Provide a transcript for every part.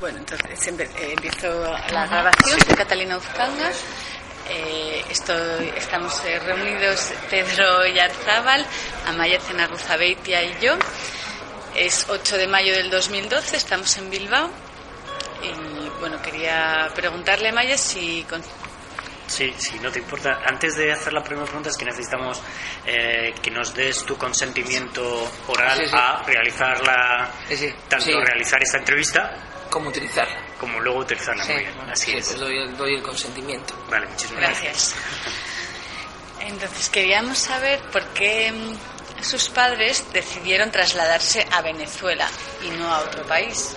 Bueno, entonces eh, empiezo la grabación. Soy Catalina Uzcanga. Eh, estoy, estamos eh, reunidos Pedro Yarzábal, Amaya Cenarruzabeitia y yo. Es 8 de mayo del 2012, estamos en Bilbao. Y bueno, quería preguntarle a Maya si Sí, sí, no te importa. Antes de hacer la primera pregunta es que necesitamos eh, que nos des tu consentimiento oral a realizar la, tanto realizar esta entrevista cómo utilizarla. Como luego utilizarla, muy bien. Así es. Pues doy, doy, el consentimiento. Vale, muchísimas gracias. Entonces, queríamos saber por qué mm, sus padres decidieron trasladarse a Venezuela y no a otro país.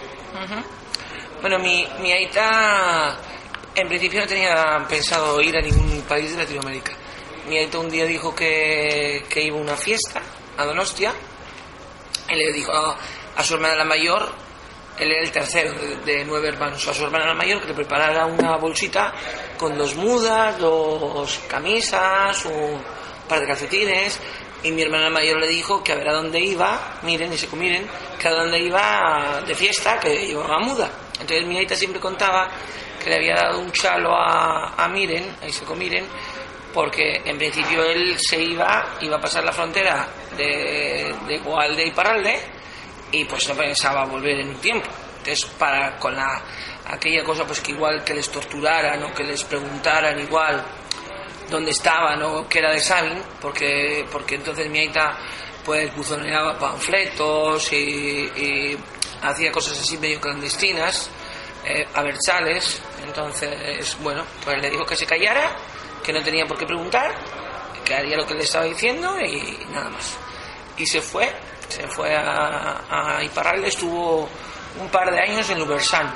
Bueno, mi, mi aita en principio no tenía pensado ir a ningún país de Latinoamérica. Mi aita un día dijo que, iba a una fiesta a Donostia y le dijo a su hermana la mayor él era el tercero de, nueve hermanos. A su hermana la mayor que le preparara una bolsita con dos mudas, dos camisas, un par de calcetines. Y mi hermana mayor le dijo que a ver a dónde iba, miren y se miren, que a dónde iba de fiesta, que llevaba muda. Entonces mi aita siempre contaba que le había dado un chalo a, a Miren, a Iseco Miren, porque en principio él se iba, iba a pasar la frontera de, de Gualde y Parralde y pues no pensaba volver en un tiempo. Entonces, para con la, aquella cosa pues que igual que les torturaran o que les preguntaran igual dónde estaban o qué era de Sabin, porque, porque entonces mi aita pues buzoneaba panfletos y, hacía cosas así medio clandestinas, eh, a versales, entonces, bueno, pues le dijo que se callara, que no tenía por qué preguntar, que haría lo que le estaba diciendo y nada más. Y se fue se fue a, a Iparralde, estuvo un par de años en Lubersan.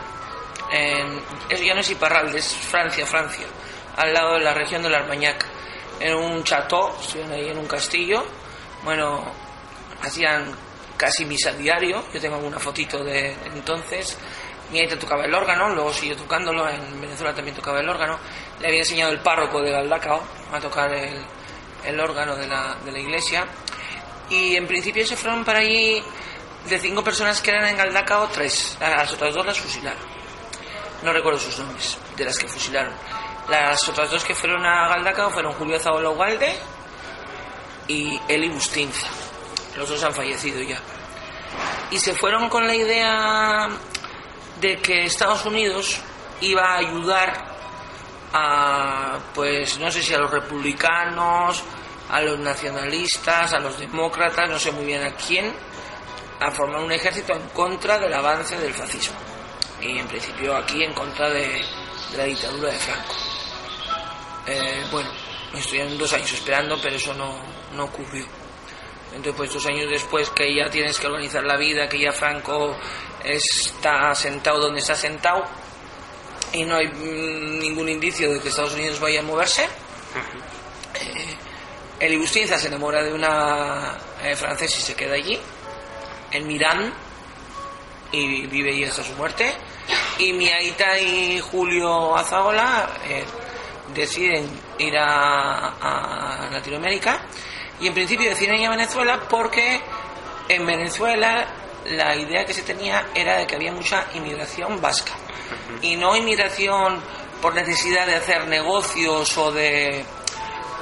En, eso ya no es Iparralde, es Francia, Francia, al lado de la región de la Armañac. En un chateau, estuvieron ahí en un castillo. Bueno, hacían casi misa diario. Yo tengo alguna fotito de entonces. Mi aita tocaba el órgano, luego siguió tocándolo. En Venezuela también tocaba el órgano. Le había enseñado el párroco de Galdacao a tocar el, el órgano de la, de la iglesia y en principio se fueron para allí de cinco personas que eran en Galdacao, tres. Las otras dos las fusilaron. No recuerdo sus nombres de las que fusilaron. Las otras dos que fueron a Galdacao fueron Julio Zaola Ugalde y Eli Bustinza. Los dos han fallecido ya. Y se fueron con la idea de que Estados Unidos iba a ayudar a, pues no sé si a los republicanos a los nacionalistas, a los demócratas, no sé muy bien a quién, a formar un ejército en contra del avance del fascismo. Y en principio aquí en contra de, la dictadura de Franco. Eh, bueno, estuvieron dos años esperando, pero eso no, no ocurrió. Entonces, pues dos años después que ya tienes que organizar la vida, que ya Franco está sentado donde está sentado y no hay mm, ningún indicio de que Estados Unidos vaya a moverse, el Ibustinza se enamora de una eh, francesa y se queda allí, en Mirán, y vive allí hasta su muerte. Y mi Aita y Julio Azaola eh, deciden ir a, Latinoamérica y en principio deciden ir a Venezuela porque en Venezuela la idea que se tenía era de que había mucha inmigración vasca. Y no inmigración por necesidad de hacer negocios o de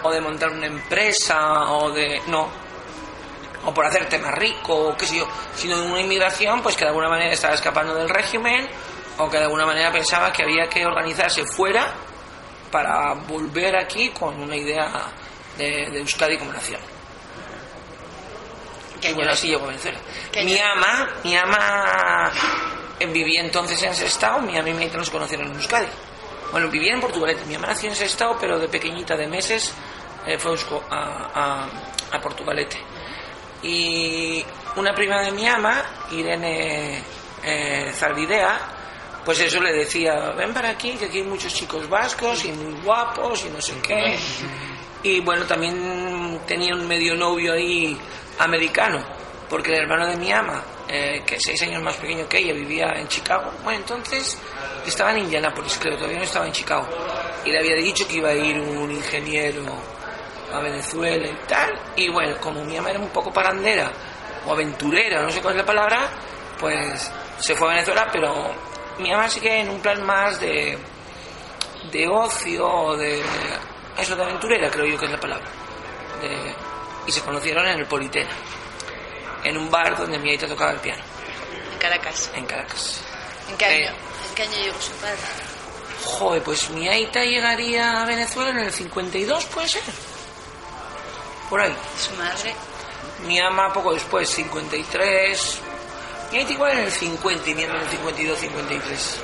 o de montar una empresa o de no o por hacerte más rico o qué sé yo sino de una inmigración pues que de alguna manera estaba escapando del régimen o que de alguna manera pensaba que había que organizarse fuera para volver aquí con una idea de, de Euskadi como nación y bueno así llegó a Venezuela mi ama mi ama vivía entonces en ese estado mi ama y mi nos conocieron en Euskadi bueno, vivía en Portugalete. Mi mamá nació en ese estado, pero de pequeñita, de meses, eh, fue a, a, Portugalete. Y una prima de mi ama, Irene eh, pues eso le decía, ven para aquí, que aquí hay muchos chicos vascos y muy guapos y no sé qué. Y bueno, también tenía un medio novio ahí americano, porque el hermano de mi ama, eh, que seis años más pequeño que ella, vivía en Chicago. Bueno, entonces estaba en Indianápolis, creo, todavía no estaba en Chicago. Y le había dicho que iba a ir un ingeniero a Venezuela y tal. Y bueno, como mi ama era un poco parandera o aventurera, no sé cuál es la palabra, pues se fue a Venezuela, pero mi mamá sí que en un plan más de, de ocio, de eso de aventurera, creo yo que es la palabra. Y se conocieron en el Politena, en un bar donde mi aita tocaba el piano. En Caracas. En Caracas. ¿En qué año, ¿en qué año llegó su padre? Joder, pues mi aita llegaría a Venezuela en el 52, puede ser. Por ahí. ¿Su madre? Mi ama poco después, 53, y ahí igual en el 50 y en el 52, 53.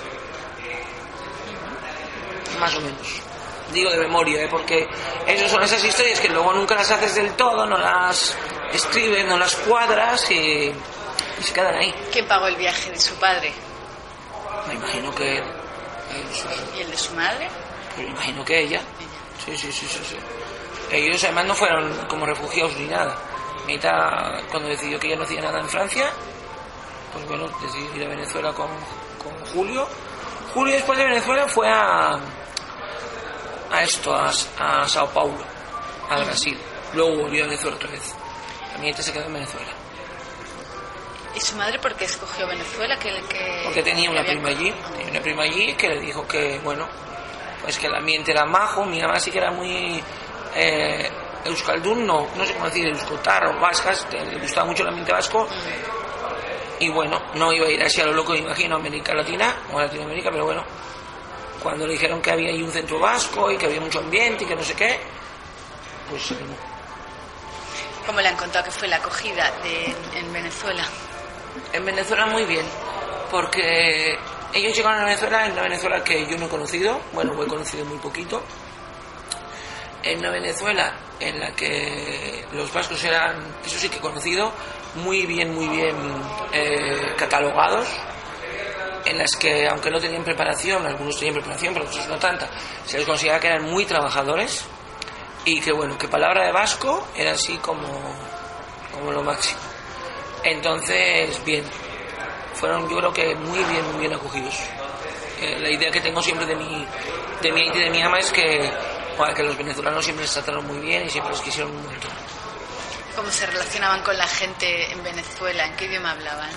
Más o menos. Digo de memoria, ¿eh? porque esas son esas historias que luego nunca las haces del todo, no las escribes, no las cuadras y, se quedan ahí. ¿Quién pagó el viaje de su padre? Me imagino que... ¿Y el de su madre? Me imagino que ella. Sí, sí, sí, sí, sí. Ellos además no fueron como refugiados ni nada. Ahorita, cuando decidió que ella no hacía nada en Francia, pues bueno, decidí ir a Venezuela con, Julio. Julio después de Venezuela fue a, a esto, a, Sao Paulo, a Brasil. Luego volvió a Venezuela otra vez. La nieta se quedó en Venezuela. ¿Y su madre por qué escogió Venezuela? Que, Porque tenía una prima allí, tenía una prima allí que le dijo que, bueno, pues que el ambiente era majo, mi mamá sí que era muy eh, euskaldun, no, no sé cómo decir, euskotar o vascas, le gustaba mucho el ambiente vasco, y bueno, no iba a ir así a lo loco, imagino, a América Latina o a Latinoamérica, pero bueno, cuando le dijeron que había ahí un centro vasco y que había mucho ambiente y que no sé qué, pues no. ¿Cómo le han contado que fue la acogida de, en Venezuela? En Venezuela muy bien, porque ellos llegaron a Venezuela, en una Venezuela que yo no he conocido, bueno, he conocido muy poquito, en una Venezuela en la que los vascos eran, eso sí que he conocido, muy bien, muy bien eh, catalogados, en las que, aunque no tenían preparación, algunos tenían preparación, pero otros no tanta, se les consideraba que eran muy trabajadores y que, bueno, que palabra de vasco era así como, como lo máximo. Entonces, bien, fueron yo creo que muy bien, muy bien acogidos. Eh, la idea que tengo siempre de mi, de mi y de mi ama es que, que los venezolanos siempre les trataron muy bien y siempre les quisieron un montón. ¿Cómo se relacionaban con la gente en Venezuela? ¿En qué idioma hablaban?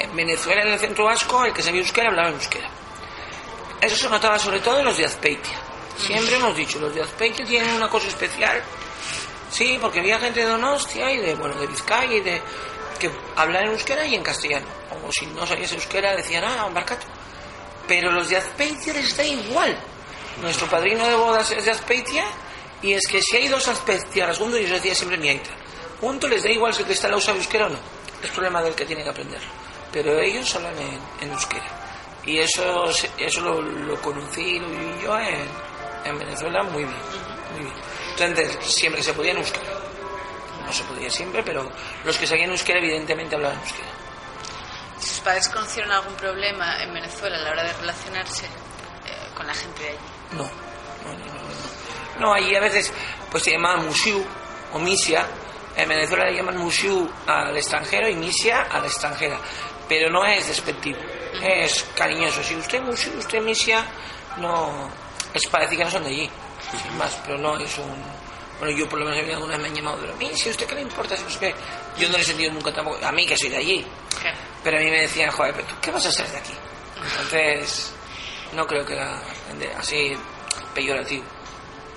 En Venezuela, en el centro vasco, el que sabía euskera hablaba euskera. Eso se notaba sobre todo en los de Azpeitia. Siempre hemos dicho, los de Azpeitia tienen una cosa especial. Sí, porque había gente de Donostia y de, bueno, de Vizcaya y de que hablaban en euskera y en castellano. O si no sabías euskera decían, ah, un barcato. Pero los de Azpeitia les da igual. Nuestro padrino de bodas es de Azpeitia y es que si hay dos Azpeitia al segundo, yo decía siempre mi aita punto les da igual si está la usa euskera o no. Es problema del que tiene que aprender. Pero ellos hablan en, euskera. Y eso, eso lo, conocí y lo viví yo en, Venezuela muy bien, muy bien. Entonces, siempre se podía en euskera. No se podía siempre, pero los que sabían euskera evidentemente hablaban euskera. ¿Sus padres conocieron algún problema en Venezuela a la hora de relacionarse eh, con la gente de allí? No, no, no, no. No, allí a veces pues se llamaban Musiu o Misia, en Venezuela le llaman mushu al extranjero y misia a la extranjera. Pero no es despectivo, es cariñoso. Si usted mushu, usted misia, no. Es parece que no son de allí, sin más, pero no es un. Bueno, yo por lo menos alguna vez me han llamado, pero misia, ¿usted qué le importa? Si usted... Yo no le he sentido nunca tampoco, a mí que soy de allí. Pero a mí me decían, joder, pero tú qué vas a hacer de aquí? Entonces, no creo que era así peyorativo.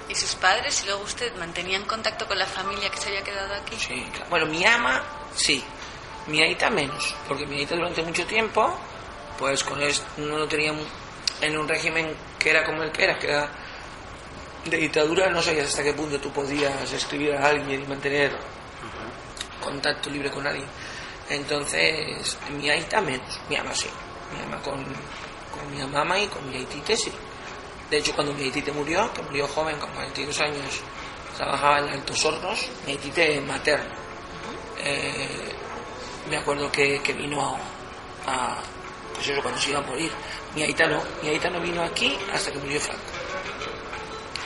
¿Y sus padres y luego usted mantenían contacto con la familia que se había quedado aquí? Sí, Bueno, mi ama, sí. Mi aita menos, porque mi aita durante mucho tiempo, pues con esto no lo tenía en un régimen que era como el que era, que era de dictadura, no sabías hasta qué punto tú podías escribir a alguien y mantener contacto libre con alguien. Entonces, mi aita menos, mi ama sí. Mi ama con, con mi mamá y con mi aitite sí. De hecho, cuando mi tite murió, que murió joven, con 42 años, trabajaba en Altos Hornos, mi tite materno. Eh, me acuerdo que, vino a, pues eso, cuando se iba a morir. Mi aita no, mi aita no vino aquí hasta que murió Franco.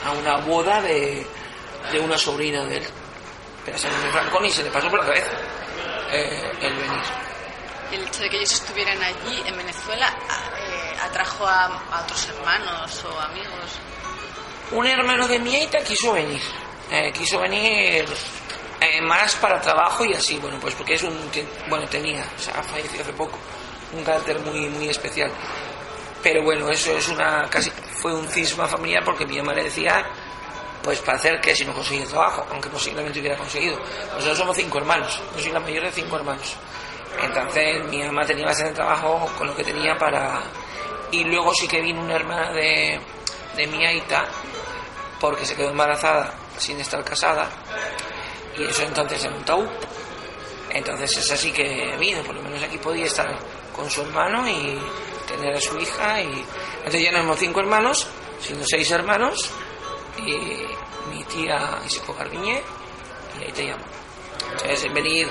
A una boda de, de una sobrina de él. Pero a San Franco ni se le pasó por la cabeza eh, el venir. ¿Y el hecho de que ellos estuvieran allí en Venezuela eh, atrajo a, a, otros hermanos o amigos? Un hermano de mi aita quiso venir. Eh, quiso venir eh, más para trabajo y así, bueno, pues porque es un. Bueno, tenía, o sea, falleció hace poco, un carácter muy, muy especial. Pero bueno, eso es una. casi fue un cisma familiar porque mi mamá le decía, pues para hacer que si no conseguía trabajo, aunque posiblemente hubiera conseguido. Nosotros somos cinco hermanos, yo soy la mayor de cinco hermanos. Entonces mi mamá tenía bastante trabajo con lo que tenía para. Y luego sí que vino una hermana de, de mi aita, porque se quedó embarazada sin estar casada y eso entonces en un tabú. Entonces es así que vino, por lo menos aquí podía estar con su hermano y tener a su hija. y Entonces ya no somos cinco hermanos, sino seis hermanos y mi tía Isiko Garbiñe y ahí te llamo. Entonces venir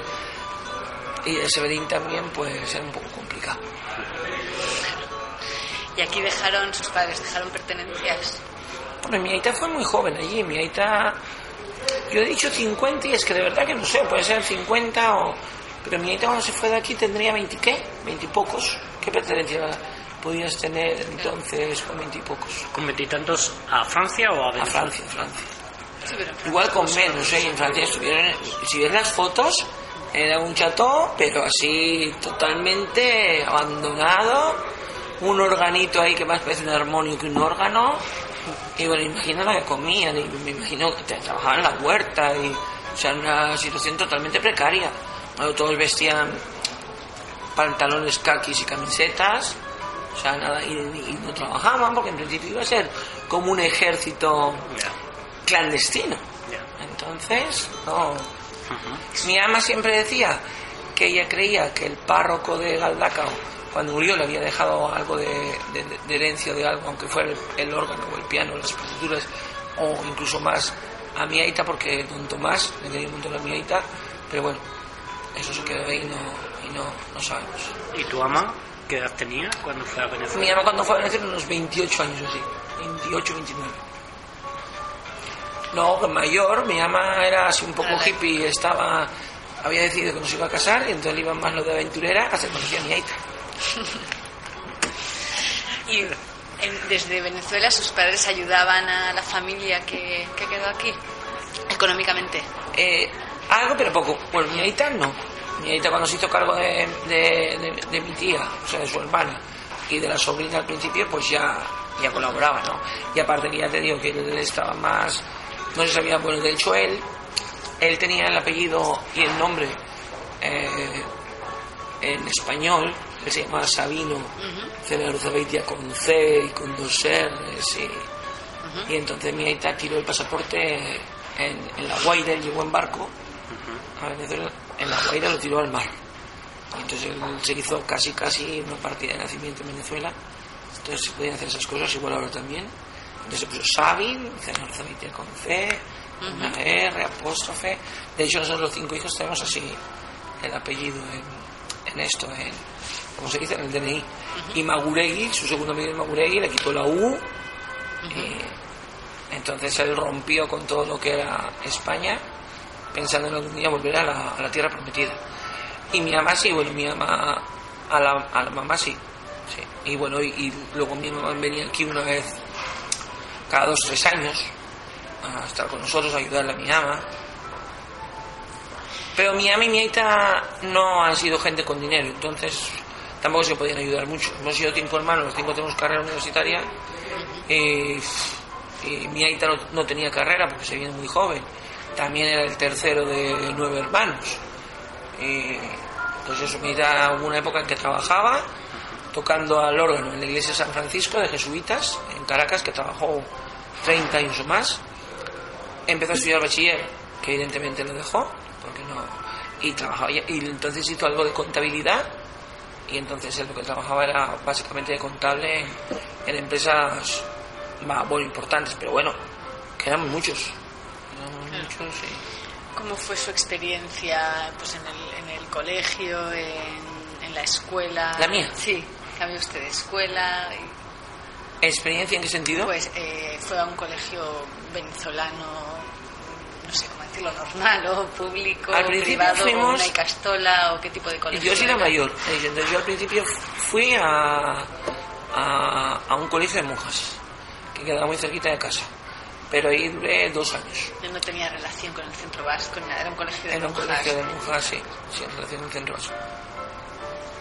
y ese venir también pues era un poco complicado. ¿Y aquí dejaron, sus padres dejaron pertenencias? Bueno, mi aita fue muy joven allí, mi aita yo he dicho 50 y es que de verdad que no sé, puede ser 50 o... Pero mi aita cuando se fue de aquí tendría 20 qué, 20 y pocos. ¿Qué pertenencia podías tener entonces con 20 y pocos? ¿Con veintitantos a Francia o a Venezuela? A Francia, a Francia. Igual con menos, ¿eh? En Francia estuvieron... Si ves las fotos, era un chateau, pero así totalmente abandonado. Un organito ahí que más parece un armonio que un órgano y bueno, imagino lo que comían, y me imagino que trabajaban en la huerta, y, o sea, una situación totalmente precaria. Bueno, todos vestían pantalones caquis y camisetas, o sea, nada, y, no trabajaban porque en principio iba a ser como un ejército clandestino. Entonces, no. Mi ama siempre decía que ella creía que el párroco de Galdacao cuando murió le había dejado algo de, herencia de algo, aunque fuera el, órgano o el piano, las partituras, o incluso más a mi aita, porque don Tomás le quería un montón a mi aita, pero bueno, eso se quedó ahí y no, y no, no sabemos. ¿Y tu ama qué edad tenía cuando fue a Venezuela? Mi ama cuando fue a Venezuela unos 28 años así, 28, 29. No, mayor, mi ama era así un poco hippie, estaba, había decidido que no se iba a casar y entonces le iba más lo de aventurera hasta que conocía a mi aita. y desde Venezuela sus padres ayudaban a la familia que, quedó aquí, económicamente. Eh, algo, pero poco. Bueno, mi aita no. Mi cuando se hizo cargo de, de, mi tía, o sea, de su hermana, y de la sobrina al principio, pues ya, ya colaboraba, ¿no? Y aparte que ya te digo que él estaba más... No se sabía, bueno, de hecho él, él tenía el apellido y el nombre eh, en español, que se llama Sabino uh con C y con dos R's. Y, y entonces mi aita tiró el pasaporte en, la Guaira, llegó en barco a Venezuela, en la Guaira lo tiró al mar. Y entonces él se hizo casi, casi una partida de nacimiento en Venezuela. Entonces se podían hacer esas cosas, igual ahora también. Entonces se puso Sabin, con C, una R, apóstrofe. De hecho, nosotros los cinco hijos tenemos así el apellido en, en esto, en, como se dice en el DNI. Y Maguregui, su segundo amigo Maguregui, le quitó la U. y entonces él rompió con todo lo que era España, pensando en algún día volver a la, tierra prometida. Y mi mamá sí, bueno, mi mamá, a la, a la mamá sí. sí. Y bueno, y, luego mi mamá venía aquí una vez cada dos tres años a estar con nosotros, a ayudarle a mi mamá. Pero mi ama y mi aita no han sido gente con dinero, entonces tampoco se podían ayudar mucho. Hemos sido cinco hermanos, los cinco tenemos carrera universitaria y, mi aita no, tenía carrera porque se viene muy joven. También era el tercero de nueve hermanos. Pues eso, mi aita hubo una época en que trabajaba tocando al órgano en la iglesia de San Francisco de jesuitas en Caracas, que trabajó 30 años o más. Empezó a estudiar bachiller, que evidentemente lo dejó, porque no. Y trabajaba, y entonces hizo algo de contabilidad y entonces él lo que trabajaba era básicamente de contable en, empresas más, bueno, importantes, pero bueno, que eran muchos. muchos ¿Cómo fue su experiencia pues, en, el, en el colegio, en, en, la escuela? ¿La mía? Sí. cambió usted de escuela. ¿Experiencia en qué sentido? Pues eh, fue a un colegio venezolano, no sé decirlo, normal o público, al principio privado, fuimos... una castola o qué tipo de colegio. Yo soy la mayor, entonces yo al principio fui a, a, a un colegio de monjas, que quedaba muy cerquita de casa pero ahí duré dos años. Yo no tenía relación con el centro vasco, era un colegio de era monjas. Era un colegio de monjas, sí, sí, en relación con el centro vasco.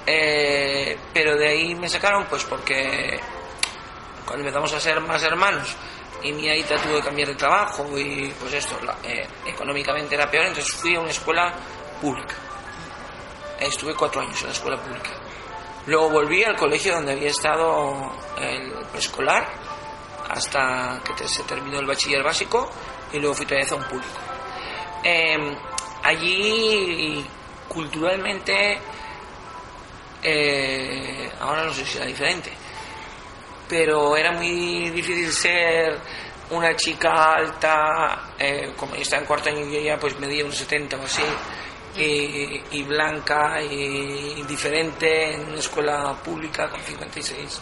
Eh, pero de ahí me sacaron pues porque cuando empezamos a ser más hermanos y mi aita tuvo que cambiar de trabajo y pues esto eh, económicamente era peor, entonces fui a una escuela pública. Estuve cuatro años en la escuela pública. Luego volví al colegio donde había estado el preescolar hasta que se terminó el bachiller básico y luego fui todavía a un público. Eh, allí culturalmente eh, ahora no sé si era diferente, pero era muy difícil ser una chica alta, eh, como yo estaba en cuarto año y yo ya pues medía unos 70 o así, y, y, blanca y diferente en una escuela pública con 56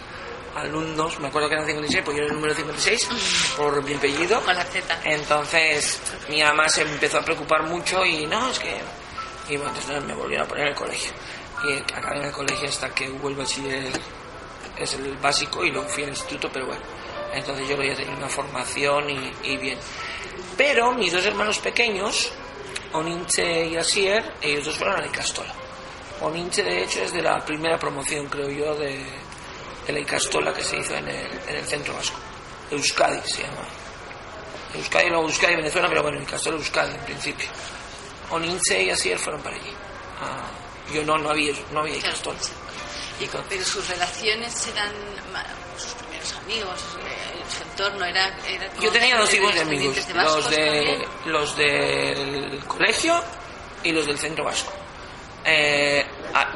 alumnos, me acuerdo que eran 56, pues yo era el número 56, por mi apellido. Con la Z. Entonces mi mamá se empezó a preocupar mucho y no, es que... Y bueno, entonces me volvieron a poner en el colegio. Y acabé en el colegio hasta que hubo el bachiller, es el básico, y luego fui al instituto, pero bueno, entonces yo ya tenía una formación y, y bien. Pero mis dos hermanos pequeños, Oninche y Asier, ellos dos fueron a la Icastola. Oninche, de hecho, es de la primera promoción, creo yo, de, de la Icastola que se hizo en el, en el centro vasco. Euskadi se llama. Euskadi, no Euskadi, Venezuela, pero bueno, Icastola Euskadi en principio. Oninche y Asier fueron para allí. Ah, yo no, no había, no había Claro, Icastol. Y con- pero sus relaciones eran sus primeros amigos, su entorno era. era Yo tenía dos tipos de amigos, los, de, los del colegio y los del centro vasco. Eh,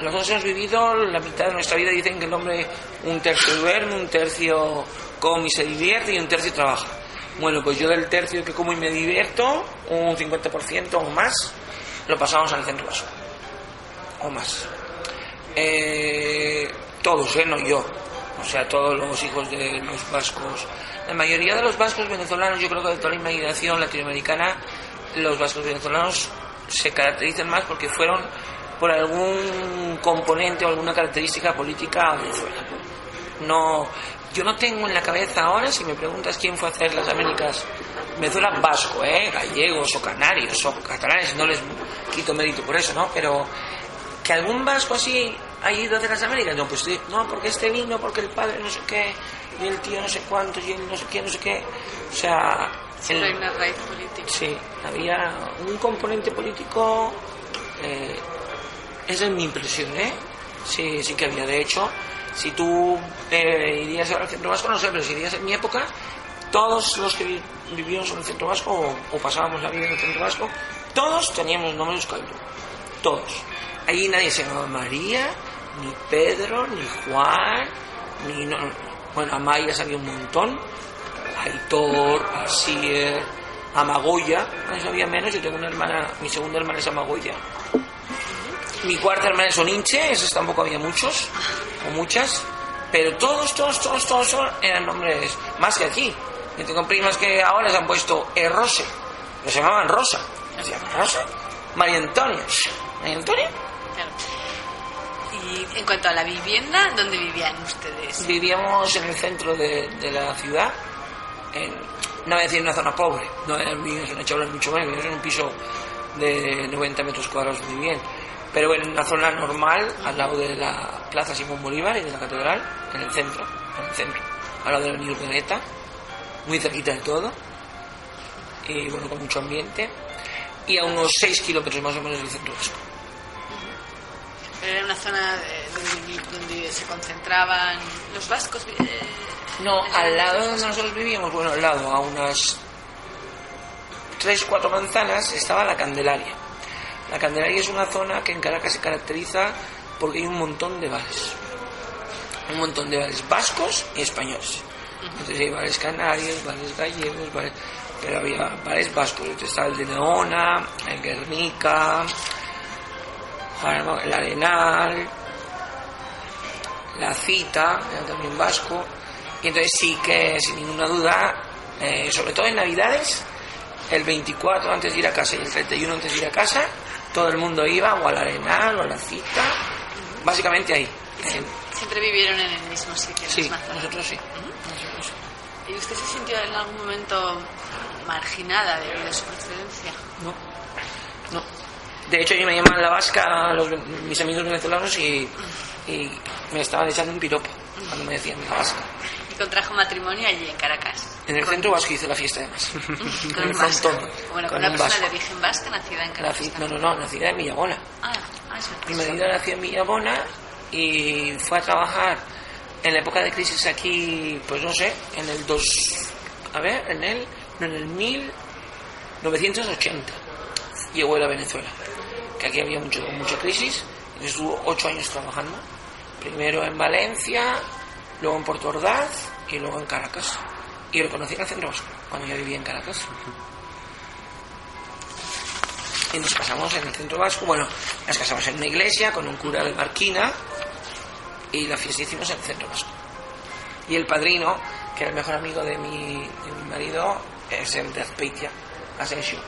nosotros hemos vivido la mitad de nuestra vida, dicen que el hombre un tercio duerme, un tercio come y se divierte y un tercio trabaja. Bueno, pues yo del tercio que como y me divierto, un 50% o más, lo pasamos al centro vasco. O más. Eh, todos, ¿eh? No yo. O sea, todos los hijos de los vascos. La mayoría de los vascos venezolanos, yo creo que de toda la inmigración latinoamericana, los vascos venezolanos se caracterizan más porque fueron por algún componente o alguna característica política a Venezuela. No, yo no tengo en la cabeza ahora, si me preguntas quién fue a hacer las Américas, Venezuela vasco, ¿eh? gallegos o canarios o catalanes, no les quito mérito por eso, ¿no? Pero que algún vasco así haya ido hacer las Américas, no, pues no, porque este vino, porque el padre no sé qué, y el tío no sé cuántos, y el no sé qué, no sé qué. O sea, Siempre el- hay una raíz política. Sí, había un componente político, eh, esa es mi impresión, ¿eh? Sí, sí que había. De hecho, si tú eh, irías al centro vasco, no sé, pero si irías en mi época, todos los que vi- vivíamos en el centro vasco o, o pasábamos la vida en el centro vasco, todos teníamos nombre euskaldun. Todos. Allí nadie se llamaba María, ni Pedro, ni Juan, ni... No, bueno, Amaya había un montón. Aitor, Asier, Amagoya, eso había menos, yo tengo una hermana, mi segunda hermana es Amagoya. Mi cuarta hermana es Oninche, esos tampoco había muchos, o muchas, pero todos, todos, todos, todos, eran nombres más que aquí. Yo tengo primas que ahora les han puesto Errose, los llamaban Rosa, se llama Rosa, María Antonia, María Antonia, Y en cuanto a la vivienda, ¿dónde vivían ustedes? Vivíamos en el centro de, de la ciudad, no voy a decir una zona pobre, no era- en una chabla mucho más, en un piso de 90 metros cuadrados muy bien, pero en una zona normal, al lado de la Plaza Simón Bolívar y de la Catedral, en el centro, en el centro, al lado de la Avenida Urdaneta, muy cerquita de todo, y bueno, con mucho ambiente, y a unos 6 kilómetros más o menos del centro vasco. Pero era una zona eh, donde, donde se concentraban los vascos. eh, No, al lado donde nosotros vivíamos, bueno, al lado, a unas tres, cuatro manzanas, estaba la Candelaria. La Candelaria es una zona que en Caracas se caracteriza porque hay un montón de bares. Un montón de bares vascos y españoles. Entonces hay bares canarios, bares gallegos, bares... pero había bares vascos. Entonces estaba el de Neona, el Guernica, el Arenal, la cita, también vasco, y entonces sí que sin ninguna duda, eh, sobre todo en Navidades, el 24 antes de ir a casa y el 31 antes de ir a casa, todo el mundo iba o al arenal o a la cita, básicamente ahí. ¿Siempre vivieron en el mismo sitio? sí, nosotros sí. ¿Y usted se sintió en algún momento marginada debido a su procedencia? No. De hecho, yo me llamaban la vasca los, mis amigos venezolanos y, y me estaban echando un piropo cuando me decían la vasca. ¿Y contrajo matrimonio allí en Caracas? En el centro vasco hice la fiesta además. con en el frontón. Bueno, con, una persona de origen vasca nacida en Caracas. no, no, no, nacida en Villabona. Ah, ah eso Mi marido nació en Villabona y fue a trabajar en la época de crisis aquí, pues no sé, en el 2, a ver, en el, no, en el 1980 llegó él a Venezuela, que aquí había mucho, mucha crisis, y estuvo ocho años trabajando, primero en Valencia, luego en Puerto Ordaz y luego en Caracas. Y lo conocí en el centro vasco, cuando yo vivía en Caracas. Y nos casamos en el centro vasco, bueno, nos casamos en una iglesia con un cura de Marquina, y la fiesta hicimos en el centro vasco. Y el padrino, que era el mejor amigo de mi, de mi marido, es el de Azpeitia, Asensio.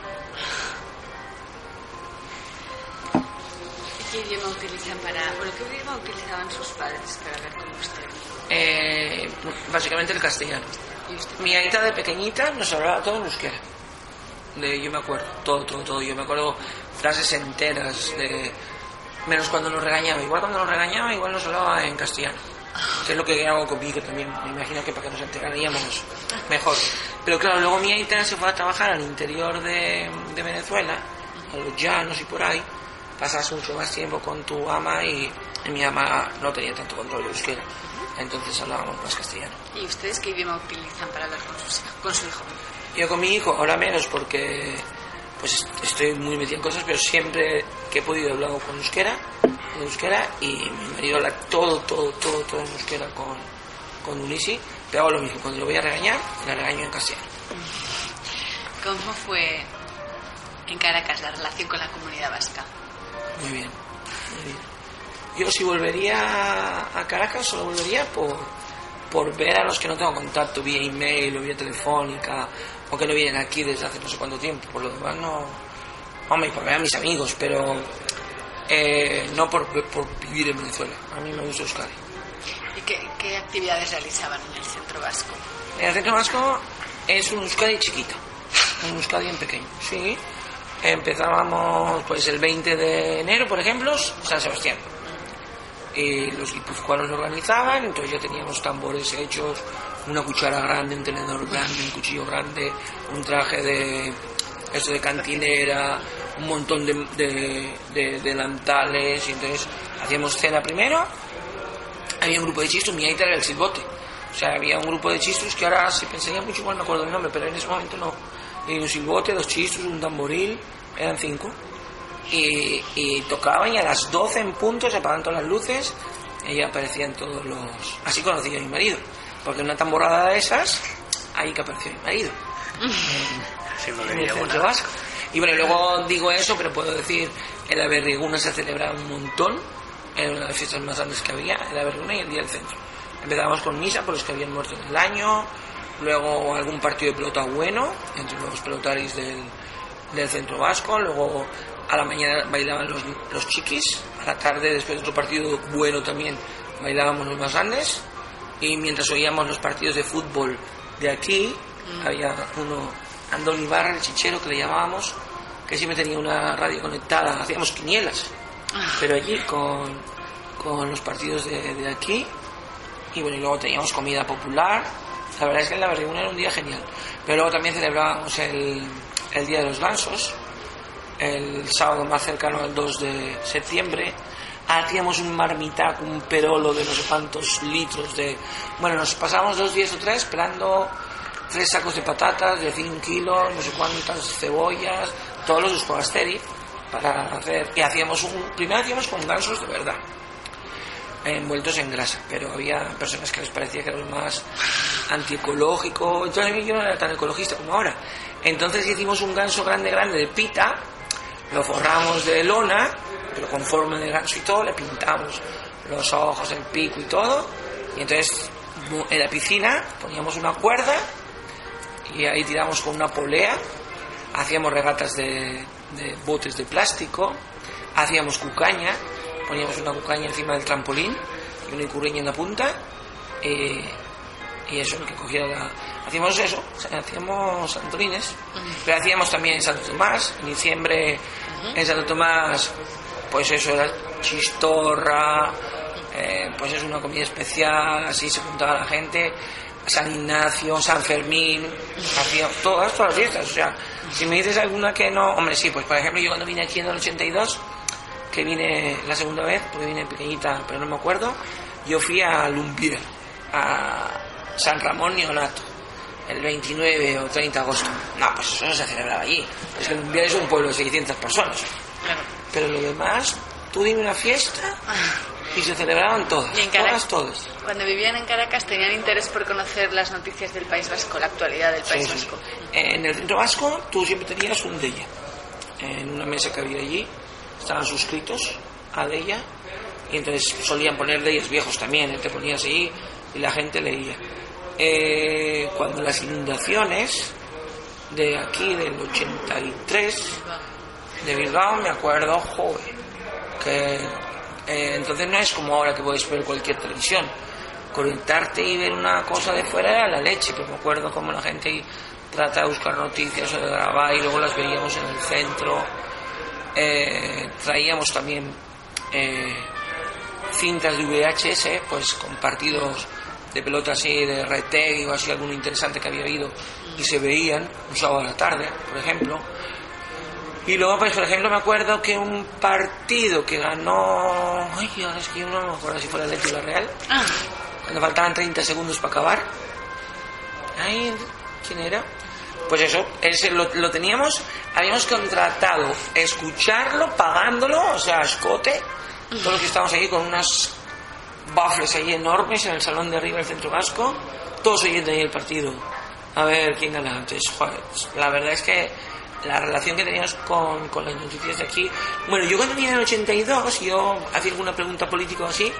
¿Qué idioma utilizan para.? Bueno, ¿qué idioma utilizaban sus padres para hablar con usted? Eh, básicamente el castellano. Mi aita de pequeñita nos hablaba todo en euskera. De, yo me acuerdo, todo, todo, todo. Yo me acuerdo frases enteras de menos cuando nos regañaba. Igual cuando nos regañaba, igual nos hablaba en castellano. Que es lo que hago conmigo también. Me imagino que para que nos enteraríamos mejor. Pero claro, luego mi aita se fue a trabajar al interior de, Venezuela, a los llanos y por ahí. Pasas mucho más tiempo con tu ama y, mi ama no tenía tanto control de euskera. Entonces hablábamos más castellano. ¿Y ustedes qué idioma utilizan para hablar con, con su hijo? Yo con mi hijo, ahora menos porque pues estoy muy metido en cosas, pero siempre que he podido he hablado con euskera, en euskera, y mi marido habla todo, todo, todo, todo en euskera con, con Ulisi, pero hago lo mismo, cuando lo voy a regañar, la regaño en castellano. ¿Cómo fue en Caracas la relación con la comunidad vasca? Muy bien, muy bien. Yo si volvería a Caracas, solo volvería por, por ver a los que no tengo contacto vía email o vía telefónica o que no vienen aquí desde hace no sé cuánto tiempo. Por lo demás, no. Hombre, por ver a mis amigos, pero eh, no por, por, vivir en Venezuela. A mí me gusta Euskadi. ¿Y qué, qué, actividades realizaban en el centro vasco? En el centro vasco es un Euskadi chiquito, un Euskadi en pequeño, sí. Empezábamos pues el 20 de enero, por ejemplo, San Sebastián. Y los guipuzcoanos lo organizaban, entonces ya teníamos tambores hechos, una cuchara grande, un tenedor grande, un cuchillo grande, un traje de eso de cantinera, un montón de, de, delantales, y entonces hacíamos cena primero, había un grupo de chistos, mi aita era el silbote, o sea, había un grupo de chistos que ahora si pensaría mucho más me acuerdo nombre, pero en ese momento no, y un silbote, dos chistos, un tamboril, eran cinco, y, y tocaban y a las 12 en punto se apagaban todas las luces, y aparecían todos los... Así conocí a mi marido porque en una tamborrada de esas, ahí que apareció mi marido. en el centro vasco. Y bueno, luego digo eso, pero puedo decir, en la Berriguna se celebra un montón, era una de las fiestas más grandes que había, en la Berriguna y el Día del Centro. Empezábamos con misa por los que habían muerto en el año, luego algún partido de pelota bueno, entre los pelotaris del, del centro vasco, luego a la mañana bailaban los, los chiquis, a la tarde después de otro partido bueno también bailábamos los más grandes, y mientras oíamos los partidos de fútbol de aquí, mm. había uno, Andón Ibarra, el chichero que le llamábamos, que siempre tenía una radio conectada, hacíamos quinielas, ah. pero allí con, con los partidos de, de, aquí, y bueno, y luego teníamos comida popular, la verdad es que en la Berriguna era un día genial, pero luego también celebrábamos el, el Día de los Gansos, el sábado más cercano al 2 de septiembre, hacíamos un marmitaco, un perolo de no sé cuántos litros de... Bueno, nos pasamos dos días o tres esperando tres sacos de patatas de 100 kilos, no sé cuántas cebollas, todos los escolasteri para hacer... Y hacíamos un... Primero hacíamos con gansos de verdad, envueltos en grasa, pero había personas que les parecía que era más antiecológico, entonces yo no era tan ecologista como ahora. Entonces hicimos un ganso grande, grande de pita, lo forramos de lona, pero con forma de ganso y todo, le pintamos los ojos, el pico y todo. Y entonces en la piscina poníamos una cuerda y ahí tiramos con una polea, hacíamos regatas de, botes de plástico, hacíamos cucaña, poníamos una cucaña encima del trampolín y una icurreña en la punta. Eh, y eso, que cogiera la... Hacíamos eso, hacíamos santolines, pero hacíamos también en Santo Tomás, en diciembre en Santo Tomás, pues eso era chistorra, eh, pues es una comida especial, así se juntaba la gente, San Ignacio, San Fermín, hacía todas, todas las fiestas, o sea, si me dices alguna que no, hombre, sí, pues por ejemplo yo cuando vine aquí en el 82, que vine la segunda vez, porque vine pequeñita, pero no me acuerdo, yo fui a Lumbier, a San Ramón Neonato, el 29 o 30 de agosto. No, pues eso no se celebraba allí. Es que Lumbier es un pueblo de 600 personas. Pero lo demás, tú dime una fiesta y se celebraban todas. ¿Y en todas, todas. Cuando vivían en Caracas tenían interés por conocer las noticias del País Vasco, la actualidad del País Vasco. En el centro vasco tú siempre tenías un de ella. En una mesa que había allí estaban suscritos a de ella y entonces solían poner ellas viejos también, te ponías ahí y la gente leía. Eh, cuando las inundaciones de aquí del 83 de Bilbao, me acuerdo, joven, que eh, entonces no es como ahora que podéis ver cualquier televisión. Conectarte y ver una cosa de fuera era la leche, pero me acuerdo como la gente trata de buscar noticias o de grabar y luego las veíamos en el centro. Eh, traíamos también cintas de VHS, pues con partidos de pelota así, de Reteg o así, alguno interesante que había habido, y se veían un sábado a la tarde, por ejemplo. Y luego, pues, por ejemplo, me acuerdo que un partido que ganó. Ay, ahora es que yo no me acuerdo si fue el de la Real. Ah. Cuando faltaban 30 segundos para acabar. Ay, ¿quién era? Pues eso, ese lo, lo teníamos, habíamos contratado escucharlo, pagándolo, o sea, escote, todos que estábamos aquí con unas bafles ahí enormes en el salón de arriba del centro vasco, todos oyendo ahí el partido. A ver quién gana antes. la verdad es que la relación que teníamos con, con las noticias de aquí. Bueno, yo cuando venía en el 82, yo hacía alguna pregunta política o así,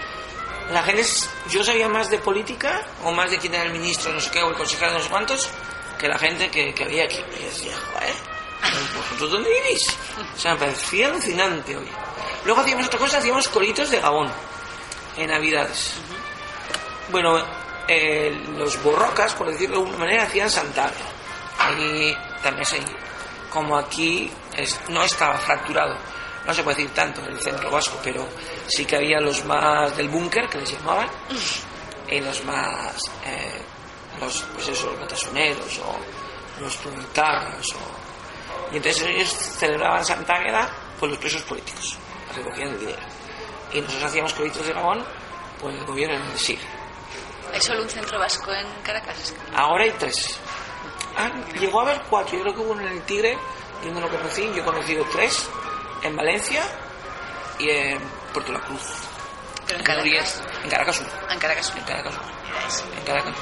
la gente, yo sabía más de política o más de quién era el ministro, no sé qué, o el consejero, no sé cuántos, que la gente que, que había aquí. Y decía, joder, ¿vosotros dónde vivís? O sea, me parecía alucinante hoy. Luego hacíamos otra cosa, hacíamos coritos de Gabón en Navidades. Bueno, eh, los borrocas, por decirlo de alguna manera, hacían Santana. Ahí también se, como aquí no estaba fracturado, no se puede decir tanto en el centro vasco, pero sí que había los más del búnker, que les llamaban, y los más, eh, los, pues eso, los o los proletarios. O... Y entonces ellos celebraban Santa Águeda por los presos políticos recogían el dinero. Y nosotros hacíamos cobitos de Gabón, pues el gobierno en el. ¿Hay solo un centro vasco en Caracas? Ahora hay tres. Ah, llegó a haber cuatro. Yo creo que hubo uno en el Tigre, yo no lo conocí. Yo he conocido tres en Valencia y en Puerto La Cruz. ¿Pero en Caracas? En Caracas ah, En Caracas En Caracas En Caracas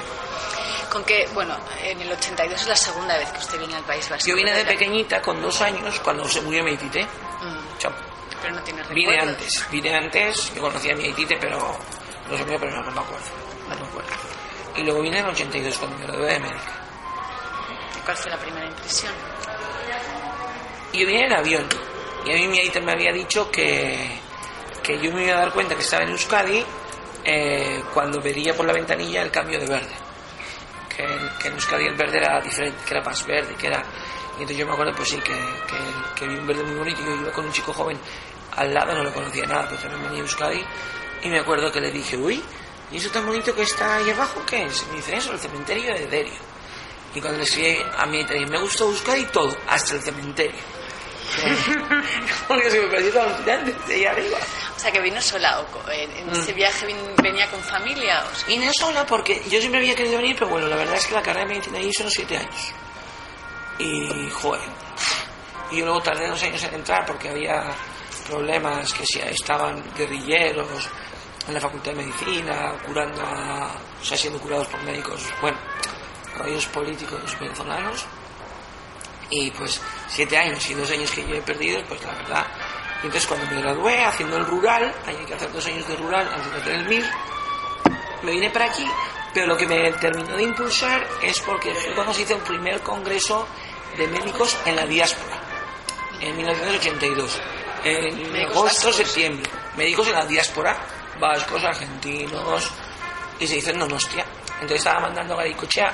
Con que, bueno, en el 82 es la segunda vez que usted viene al País Vasco. Yo vine de pequeñita, con dos años, cuando se murió mi tite. Mm. Chao. Pero no tiene Vine antes, vine antes, yo conocía a mi Haitite, pero no sé pero no, me acuerdo. No me acuerdo. Y luego vine en el 82 cuando me gradué de médica. ¿Y cuál fue la primera impresión? Yo vine en avión y a mí mi Haitite me había dicho que, que yo me iba a dar cuenta que estaba en Euskadi eh, cuando vería por la ventanilla el cambio de verde. Que, que en Euskadi el verde era diferente, que era más verde, que era y entonces yo me acuerdo, pues sí, que, que, vi un verde muy bonito yo iba con un chico joven al lado, no lo conocía nada, pero también venía a Euskadi. Y me acuerdo que le dije, uy, ¿y eso tan bonito que está ahí abajo qué es? me dice, eso, el cementerio de Derio. Y cuando le escribí a mí, me gustó Euskadi todo, hasta el cementerio. Porque se me pareció tan de arriba. O sea, que vino sola, o en, ese mm. viaje venía con familia. O Vine sola porque yo siempre había querido venir, pero bueno, la verdad es que la carrera de medicina ahí son siete años. Y, joder, y luego tardé dos años en entrar porque había problemas que si estaban guerrilleros en la facultad de medicina, curando o sea, siendo curados por médicos, bueno, rollos políticos venezolanos. Y pues siete años y dos años que yo he perdido, pues la verdad. Y entonces cuando me gradué haciendo el rural, hay que hacer dos años de rural antes de hacer el MIR, me vine para aquí, pero lo que me terminó de impulsar es porque cuando se hizo el primer congreso de médicos en la diáspora, en 1982, en agosto, septiembre, médicos en la diáspora, vascos, argentinos, y se hizo en Donostia. Entonces estaba mandando a Garicochea,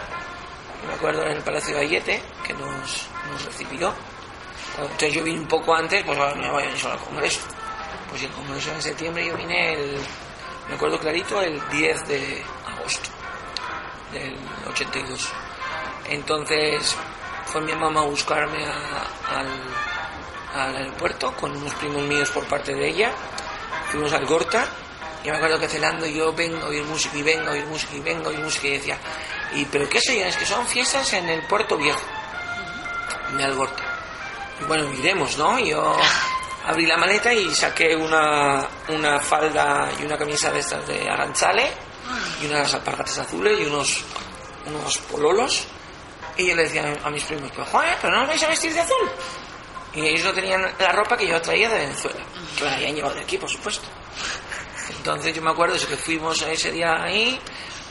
me acuerdo en el Palacio de Ayete, que nos, nos recibió. Entonces yo vine un poco antes, pues ahora me voy a solo al Congreso. Pues el Congreso en septiembre yo vine, el, me acuerdo clarito, el 10 de agosto del 82. Entonces fue mi mamá a buscarme al, al aeropuerto con unos primos míos por parte de ella. Fuimos al Gorta yo me acuerdo que celando yo vengo a oír música y vengo a oír música y vengo a oír música y decía, ¿y pero qué sé Es que son fiestas en el Puerto Viejo de Algorta. Y bueno, miremos, ¿no? Yo abrí la maleta y saqué una, una falda y una camisa de estas de aranzale y unas alpargatas azules y unos, unos pololos. Y yo le decía a mis primos, pero Juan, ¿pero no os vais a vestir de azul? Y ellos no tenían la ropa que yo traía de Venezuela, que me la habían llevado de aquí, por supuesto. Entonces yo me acuerdo de que fuimos ese día ahí,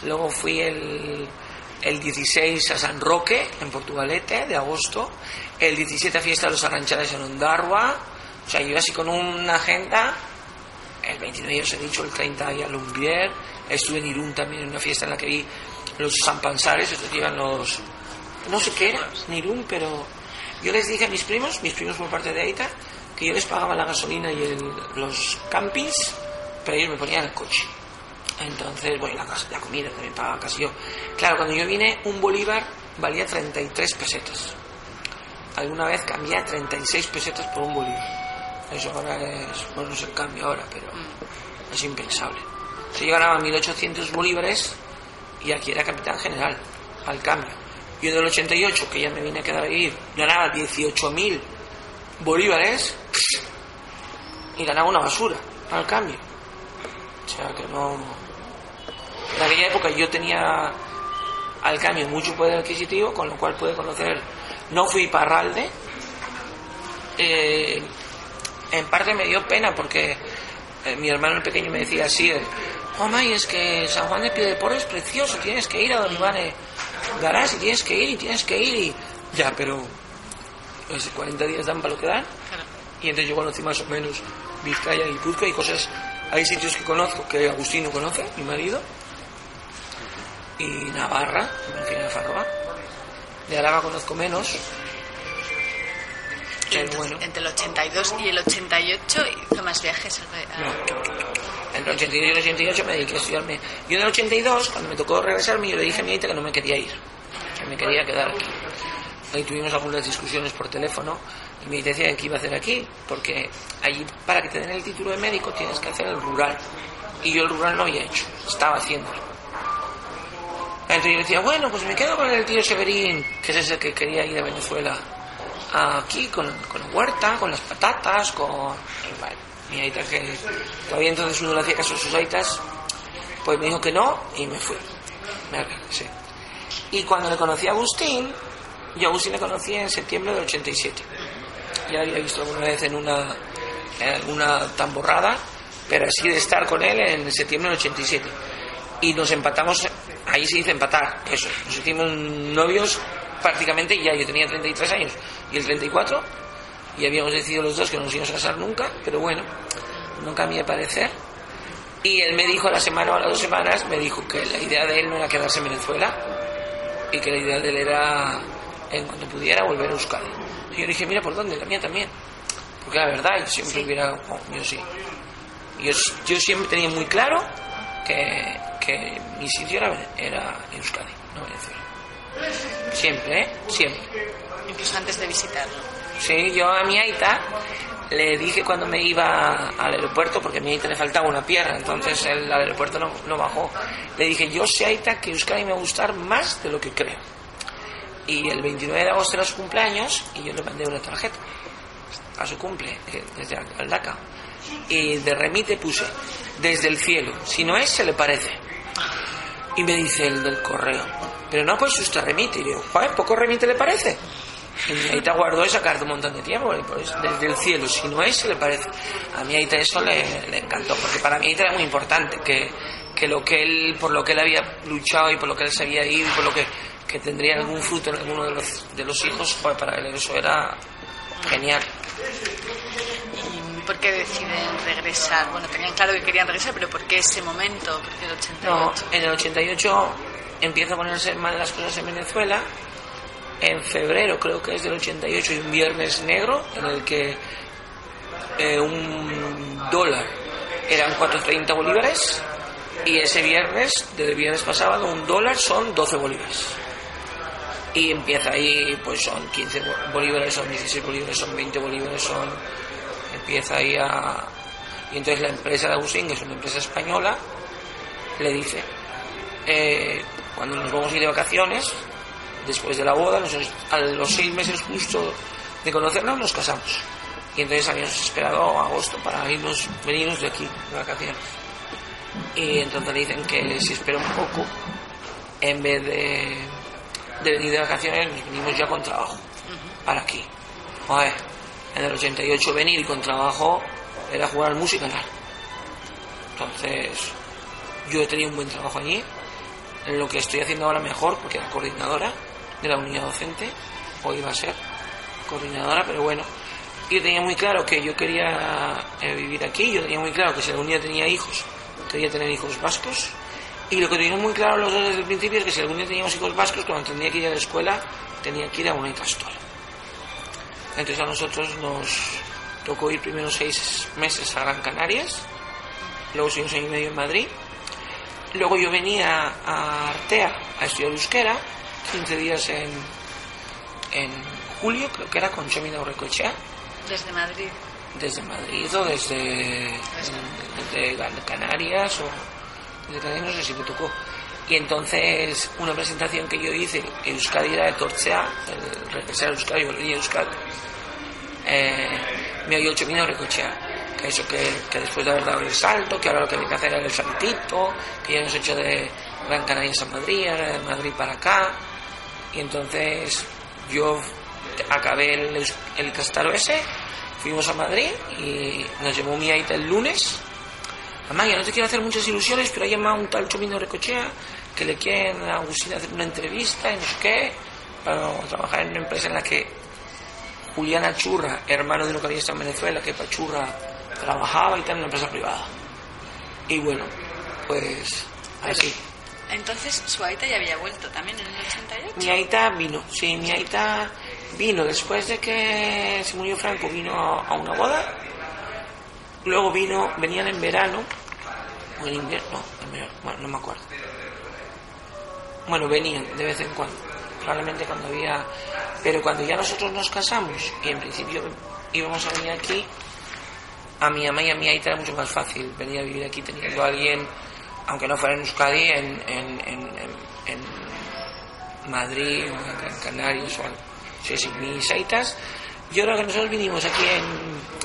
luego fui el, el 16 a San Roque, en Portugalete, de agosto, el 17 a Fiesta de los Arranchales en Ondarwa, o sea, yo así con una agenda, el 29 ya os he dicho, el 30 ahí a Lumbier, estuve en Irún también en una fiesta en la que vi los Sampansares, estos que iban los... no sé qué era, en Irún, pero yo les dije a mis primos, mis primos por parte de Aita, que yo les pagaba la gasolina y el, los campings pero ellos me ponían el coche. Entonces, bueno, la, la comida también pagaba casi yo. Claro, cuando yo vine, un bolívar valía 33 pesetas. Alguna vez cambié a 36 pesetas por un bolívar. Eso ahora es, bueno, no el cambio ahora, pero es impensable. Se yo ganaba 1800 bolívares y aquí era capitán general, al cambio. Yo del 88, que ya me vine a quedar a vivir, ganaba 18.000 bolívares y ganaba una basura al cambio. O sea que no. En aquella época yo tenía al cambio mucho poder adquisitivo, con lo cual pude conocer. No fui parralde. Eh, en parte me dio pena porque eh, mi hermano el pequeño me decía así: Oh, es que San Juan de Piedeporo es precioso, tienes que ir a Don Iván Garás y tienes que ir y tienes que ir. Y... Ya, pero. Pues 40 días dan para lo que dan. Y entonces yo conocí más o menos Vizcaya y Cuzco y cosas hay sitios que conozco que Agustín no conoce, mi marido, y Navarra, en Farroa. De Araba conozco menos. Entre el 82 y el 88 hizo más viajes. Entre el 82 y el 88 me dediqué a estudiarme. Yo en el 82, cuando me tocó regresarme, yo le dije a mi hija que no me quería ir, que me quería quedar aquí. Ahí tuvimos algunas discusiones por teléfono y me decía que iba a hacer aquí, porque allí para que te den el título de médico tienes que hacer el rural. Y yo el rural no había hecho, estaba haciéndolo. Entonces yo decía, bueno, pues me quedo con el tío Severín, que es ese que quería ir a Venezuela, aquí con, con la huerta, con las patatas, con... mi aita que todavía entonces uno le hacía caso a sus aitas, pues me dijo que no y me fui. Y cuando le conocí a Agustín, yo a Agustín le conocí en septiembre del 87 ya había visto alguna vez en una, en una tamborrada, pero así de estar con él en septiembre del 87. Y nos empatamos, ahí se dice empatar, eso, nos hicimos novios prácticamente ya, yo tenía 33 años y el 34, y habíamos decidido los dos que no nos íbamos a casar nunca, pero bueno, no cambié de parecer. Y él me dijo a la semana o a las dos semanas, me dijo que la idea de él no era quedarse en Venezuela y que la idea de él era, en cuanto pudiera, volver a Euskadi. Y yo dije, mira, ¿por dónde? La mía también. Porque la verdad, yo siempre hubiera... Oh, yo sí. Yo, yo, siempre tenía muy claro que, que mi sitio era, era Euskadi, no Venezuela. Siempre, ¿eh? Siempre. Incluso antes de visitarlo. Sí, yo a mi Aita le dije cuando me iba al aeropuerto, porque a mi Aita le faltaba una pierna, entonces el, aeropuerto no, no bajó. Le dije, yo sé Aita que Euskadi me va a gustar más de lo que creo. Y el 29 de agosto era su cumpleaños y yo le mandé una tarjeta a su cumple, desde Aldaca. Y de remite puse, desde el cielo, si no es, se le parece. Y me dice el del correo, pero no, pues usted remite. Y digo, joder, poco remite le parece. Y mi aita guardó esa carta un montón de tiempo, pues, desde el cielo, si no es, le parece. A mi aita eso le, encantó, porque para mi aita era muy importante que, que lo que él, por lo que él había luchado y por lo que él se había ido y por lo que, que tendría algún fruto en alguno de los, de los hijos, pues para él eso era genial. ¿Y por qué deciden regresar? Bueno, tenían claro que querían regresar, pero ¿por qué ese momento? ¿Por el 88? No, en el 88 empieza a ponerse mal las cosas en Venezuela. En febrero, creo que es del 88, hay un viernes negro en el que eh, un dólar eran 430 bolívares y ese viernes, desde viernes pasado, un dólar son 12 bolívares y empieza ahí, pues son 15 bolívares, son 16 bolívares, son 20 bolívares, son... empieza ahí a... Y entonces la empresa de Agustín, que es una empresa española, le dice, eh, cuando nos vamos a ir de vacaciones, después de la boda, a los seis meses justo de conocernos, nos casamos. Y entonces habíamos esperado agosto para irnos, venirnos de aquí, de vacaciones. Y entonces le dicen que si espera un poco, en vez de de venir de vacaciones nos venimos ya con trabajo para aquí. Joder, en el 88 venir con trabajo era jugar al musical. Entonces, yo he tenido un buen trabajo allí. Lo que estoy haciendo ahora mejor, porque era coordinadora de la unidad docente, o iba a ser coordinadora, pero bueno. Y tenía muy claro que yo quería eh, vivir aquí, yo tenía muy claro que si la unidad tenía hijos, quería tener hijos vascos, y lo que teníamos muy claro los dos desde el principio es que si algún día teníamos hijos vascos, cuando tendría que ir a la escuela, tenía que ir a una y Entonces a nosotros nos tocó ir primero seis meses a Gran Canarias, luego seguimos año y medio en Madrid, luego yo venía a Artea a estudiar euskera, 15 días en, en julio, creo que era con Chomina Recochea. ¿Desde Madrid? Desde Madrid o desde, desde Canarias o no sé si me tocó. Y entonces, una presentación que yo hice, Euskadi era de Torcea, el regresar a Euskadi, volver a Euskadi, eh, me había ocho minutos. Que eso que, que, después de haber dado el salto, que ahora lo que hay que hacer era el saltito, que ya hemos hecho de Gran Canaria a Madrid, de Madrid para acá. Y entonces yo acabé el, el castaro ese, fuimos a Madrid y nos llevó mi aita el lunes Amaya, no te quiero hacer muchas ilusiones, pero ha llamado un tal Chomino Recochea que le quieren a Agustín hacer una entrevista y no sé qué, para trabajar en una empresa en la que Juliana Churra, hermano de un localista en Venezuela, que Pachurra trabajaba y tal, en una empresa privada. Y bueno, pues así. Entonces su aita ya había vuelto también en el 88. Mi aita vino, sí, mi aita vino después de que se murió Franco, vino a una boda Luego vino, venían en verano, o en invierno, bueno, no me acuerdo. Bueno, venían de vez en cuando, probablemente cuando había... Pero cuando ya nosotros nos casamos, y en principio íbamos a venir aquí, a mi mamá y a mi aita era mucho más fácil venir a vivir aquí teniendo a alguien, aunque no fuera en Euskadi, en, en, en, en Madrid o en Canarias o algo. Sí, sí, mis aitas, yo creo que nosotros vinimos aquí en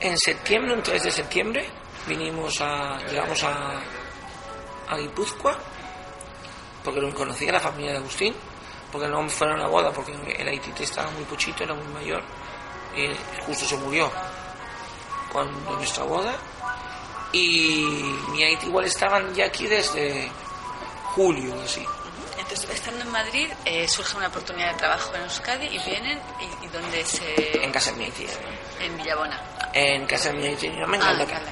en septiembre, un 3 de septiembre, vinimos a, llegamos a, a Guipúzcoa, porque no conocía la familia de Agustín, porque no fueron a la boda, porque el Haití estaba muy pochito, era muy mayor, y justo se murió cuando nuestra boda. Y mi Haití igual estaban ya aquí desde julio, así. Entonces, estando en Madrid, eh, surge una oportunidad de trabajo en Euskadi y vienen, ¿y, dónde se...? En casa de mi Haití. En Villabona en casa de mi aita y mi mamá en Galdacán.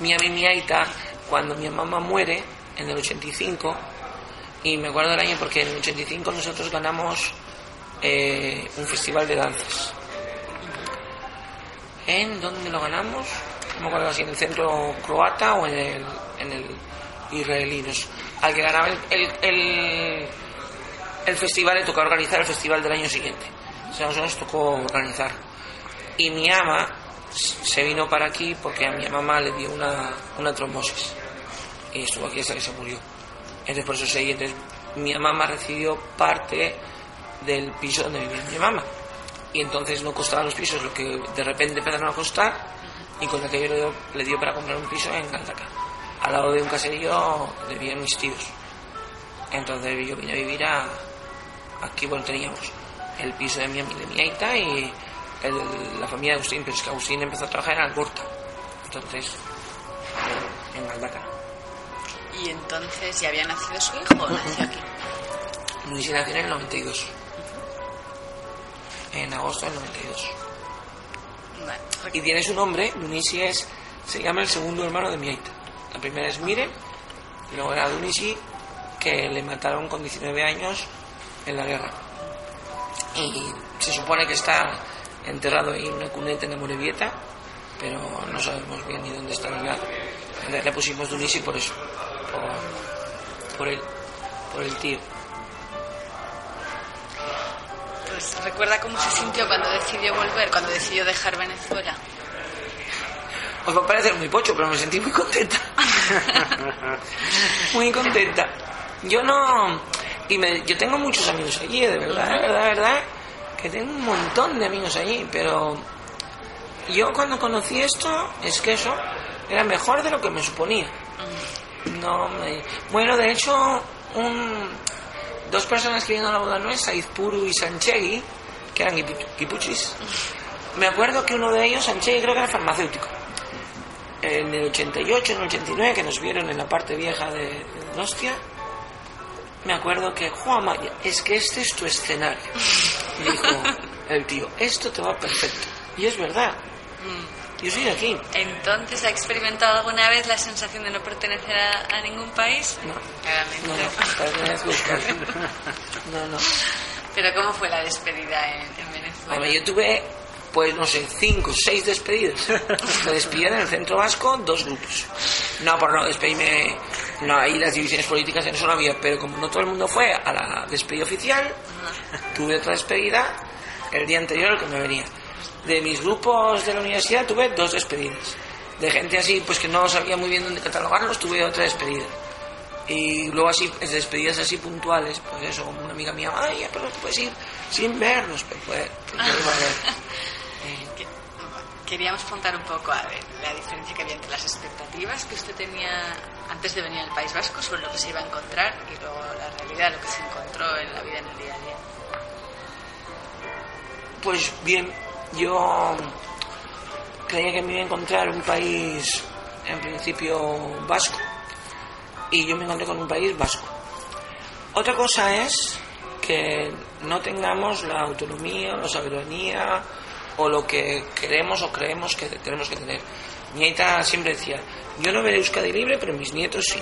Mi y mi aita, cuando mi mamá muere, en el 85, y me acuerdo del año porque en el 85 nosotros ganamos eh, un festival de danzas. ¿En dónde lo ganamos? No me acuerdo si en el centro croata o en el, en el israelí. al que ganaba el, el, el, festival le tocó organizar el festival del año siguiente. O sea, nosotros nos tocó organizar y mi ama se vino para aquí porque a mi mamá le dio una, una trombosis y estuvo aquí hasta que se murió. Entonces por eso seguí. Entonces mi mamá recibió parte del piso donde vivía mi mamá. Y entonces no costaban los pisos lo que de repente empezaron a costar y con aquello le dio, le dio para comprar un piso en Galdaca. Al lado de un caserío vivían mis tíos. Entonces yo vine a vivir a, aquí, bueno, teníamos el piso de mi, de mi aita y la familia de Agustín, pero es que Agustín empezó a trabajar en Algorta. Entonces, en Aldaca. ¿Y entonces ya había nacido su hijo o nació aquí? Dunisi nació en el 92. En agosto del 92. Y tiene su nombre, Dunisi es, se llama el segundo hermano de mi aita. La primera es Mire, y luego era Dunisi, que le mataron con 19 años en la guerra. Y se supone que está enterrado en una cuneta en la Morevieta, pero no sabemos bien ni dónde está lugar. Le pusimos Dunisi por eso, por, por, el, por el tío. Pues recuerda cómo se sintió cuando decidió volver, cuando decidió dejar Venezuela. Os va a parecer muy pocho, pero me sentí muy contenta. muy contenta. Yo no... Y me, yo tengo muchos amigos allí, de verdad, de verdad, de verdad, que tengo un montón de amigos allí, pero yo cuando conocí esto, es que eso era mejor de lo que me suponía. No me... Bueno, de hecho, un, dos personas que vinieron a la boda nuestra, Izpuru y Sanchegui, que eran kipuchis, me acuerdo que uno de ellos, Sanchegui, creo que era farmacéutico. En el 88, en el 89, que nos vieron en la parte vieja de, de Nostia, me acuerdo que, Juan Maya, es que este es tu escenario. Dijo el tío, esto te va perfecto. Y es verdad. Mm. Yo soy aquí. Entonces, ¿ha experimentado alguna vez la sensación de no pertenecer a, ningún país? No. No, no, no, Pero ¿cómo fue la despedida en, Venezuela? yo tuve, pues no sé, cinco, seis despedidas. Me despidieron en el centro vasco dos grupos. No, por no despedirme no, ahí las divisiones políticas en eso no había, pero como no todo el mundo fue a la despedida oficial, tuve otra despedida el día anterior que me venía. De mis grupos de la universidad tuve dos despedidas. De gente así, pues que no sabía muy bien dónde catalogarlos, tuve otra despedida. Y luego así, despedidas así puntuales, pues eso, una amiga mía, ay, pero puedes ir sin vernos, pero pues, queríamos contar un poco a ver, la diferencia que había entre las expectativas que usted tenía antes de venir al País Vasco sobre lo que se iba a encontrar y luego la realidad, lo que se encontró en la vida en el día a día. Pues bien, yo creía que me iba a encontrar un país en principio vasco y yo me encontré con un país vasco. Otra cosa es que no tengamos la autonomía, la soberanía o lo que queremos o creemos que tenemos que tener. Mi siempre decía, yo no veré Euskadi libre, pero mis nietos sí.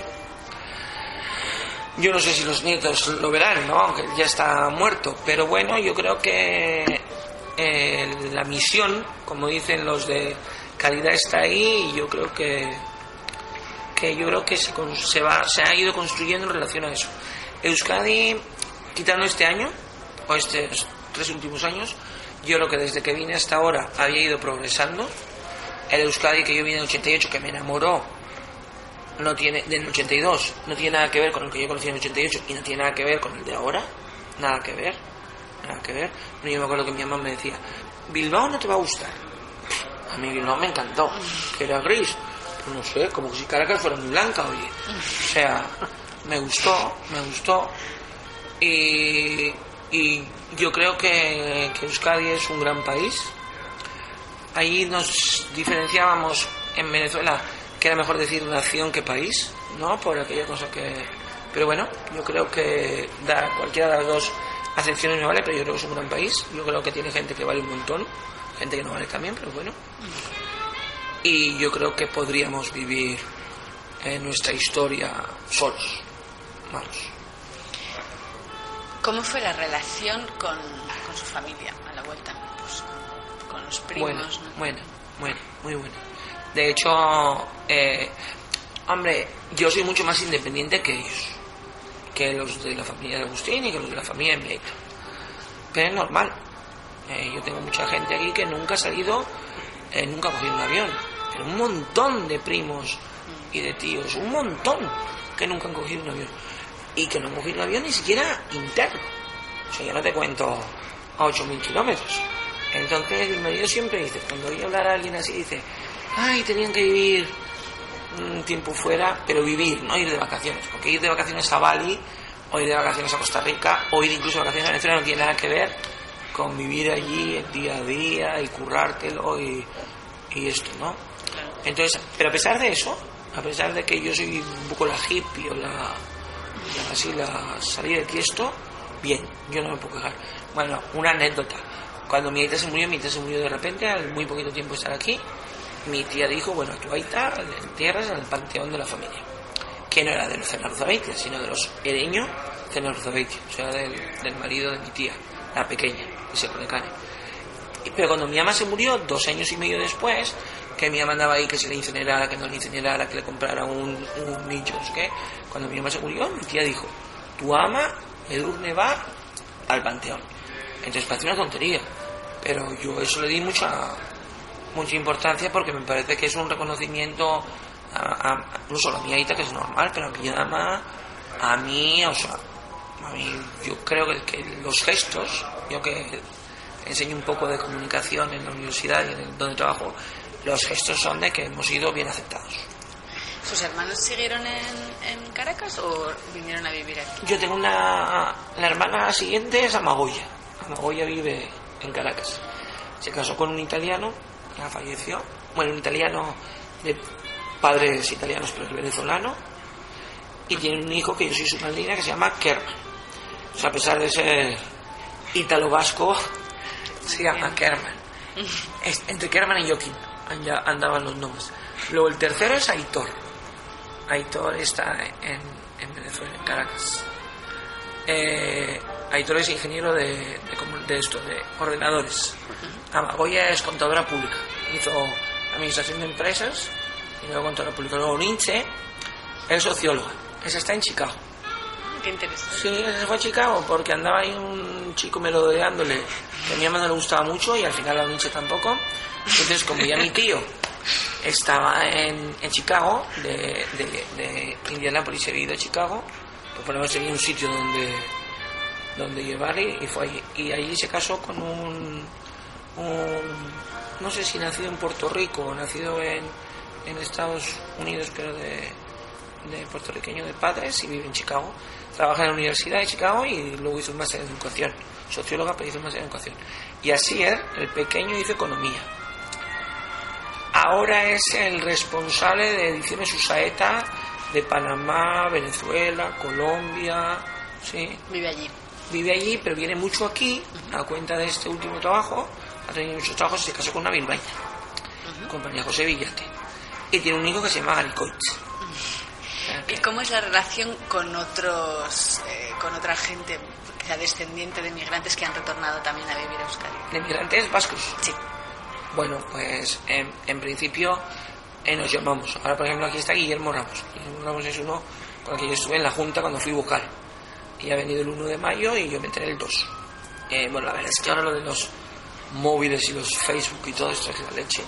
Yo no sé si los nietos lo verán, ¿no? Aunque ya está muerto. Pero bueno, yo creo que eh, la misión, como dicen los de calidad, está ahí y yo creo que, que yo creo que se, se, va, se ha ido construyendo en relación a eso. Euskadi, quitando este año, o estos tres últimos años, yo creo que desde que vine hasta ahora había ido progresando. El Euskadi que yo vine en el 88, que me enamoró, no tiene, del 82, no tiene nada que ver con el que yo conocí en el 88 y no tiene nada que ver con el de ahora. Nada que ver. Nada que ver. yo me acuerdo que mi mamá me decía, Bilbao no te va a gustar. A mí Bilbao me encantó, que era gris. Pues no sé, como si Caracas fuera muy blanca, oye. O sea, me gustó, me gustó. Y y yo creo que, Euskadi es un gran país. Ahí nos diferenciábamos en Venezuela que era mejor decir nación que país, ¿no? Por aquella cosa que... Pero bueno, yo creo que da, cualquiera de las dos acepciones me vale, pero yo creo que es un gran país. Yo creo que tiene gente que vale un montón, gente que no vale también, pero bueno. Y yo creo que podríamos vivir en nuestra historia solos. Vamos. ¿Cómo fue la relación con, su familia a la vuelta? Pues con, los primos. Buena, buena, muy buena. De hecho, eh, hombre, yo soy mucho más independiente que ellos, que los de la familia de Agustín y que los de la familia de Mieto. Pero es normal. Eh, yo tengo mucha gente aquí que nunca ha salido, eh, nunca ha cogido un avión. Pero un montón de primos y de tíos, un montón que nunca han cogido un avión y que no hemos un avión ni siquiera interno. O sea, ya no te cuento a 8.000 kilómetros. Entonces mi marido siempre dice, cuando oye hablar a alguien así, dice, ay, tenían que vivir un tiempo fuera, pero vivir, no ir de vacaciones. Porque ir de vacaciones a Bali, o ir de vacaciones a Costa Rica, o ir incluso de vacaciones a Venezuela no tiene nada que ver con vivir allí el día a día y currártelo y, y esto, ¿no? Entonces, pero a pesar de eso, a pesar de que yo soy un poco la hippie o la, así la salida de tiesto, bien, yo no me puedo quejar. Bueno, una anécdota. Cuando mi aita se murió, mi aita se murió de repente, al muy poquito tiempo de estar aquí, mi tía dijo, bueno, tu aita entierras en el panteón de la familia. Que no era de los Cenaruzabeitia, sino de los Ereño Cenaruzabeitia, o sea, del, del, marido de mi tía, la pequeña, que se cane. Pero cuando mi ama se murió, dos años y medio después, que mi ama andaba ahí que se le incinerara, que no le incinerara, que le comprara un, un nicho, ¿qué? Cuando mi ama se murió, mi tía dijo, tu ama, Edurne, va al panteón. Entonces parece una tontería, pero yo eso le di mucha mucha importancia porque me parece que es un reconocimiento a, no solo a mi aita, que es normal, pero a mi ama, a mí, o sea, a mí, yo creo que, que los gestos, yo que enseño un poco de comunicación en la universidad y en donde trabajo, los gestos son de que hemos sido bien aceptados. ¿Sus hermanos siguieron en, Caracas o vinieron a vivir aquí? Yo tengo una... La hermana siguiente es Amagoya. Amagoya vive en Caracas. Se casó con un italiano, ya falleció. Bueno, un italiano de padres italianos, pero es venezolano. Y tiene un hijo que yo soy su madrina que se llama Kerman. O sea, a pesar de ser ítalo-vasco, se llama Kerman. Es entre Kerman y Joaquín andaban los nombres. Luego el tercero es Aitor. Aitor está en, en Venezuela, en Caracas. Eh, Aitor es ingeniero de, de, esto, de ordenadores. Amagoya es contadora pública. Hizo administración de empresas y luego contadora pública. Luego Nietzsche es socióloga. Esa está en Chicago. Qué interesante. Sí, ese fue a Chicago porque andaba ahí un chico merodeándole que a mi mamá no le gustaba mucho y al final a Nietzsche tampoco. Entonces, como ya mi tío estaba en, en Chicago, de, de, de Indianapolis había ido a Chicago, pues ponemos ahí un sitio donde, donde llevarle y fue allí. Y allí se casó con un, un, no sé si nacido en Puerto Rico nacido en, en Estados Unidos, pero de, de puertorriqueño de padres y vive en Chicago. Trabaja en la Universidad de Chicago y luego hizo un máster en educación. Socióloga, pero hizo un máster en educación. Y así él, el pequeño, hizo economía ahora es el responsable de Ediciones Usaeta de Panamá, Venezuela, Colombia, ¿sí? Vive allí. Vive allí, pero viene mucho aquí a cuenta de este último trabajo. Ha tenido muchos trabajos y se casó con una bilbaína, compañía José Villate. Y tiene un hijo que se llama Garicoit. ¿Y cómo es la relación con otros, eh, con otra gente, sea descendiente de migrantes que han retornado también a vivir a Euskadi? ¿De migrantes vascos? Sí. Bueno, pues en, principio eh, nos llamamos. Ahora, por ejemplo, aquí está Guillermo Ramos. Guillermo Ramos es uno con el que yo estuve en la Junta cuando fui vocal. Y ha venido el 1 de mayo y yo me enteré el 2. Eh, bueno, la verdad es que ahora lo de los móviles y los Facebook y todo esto es la leche.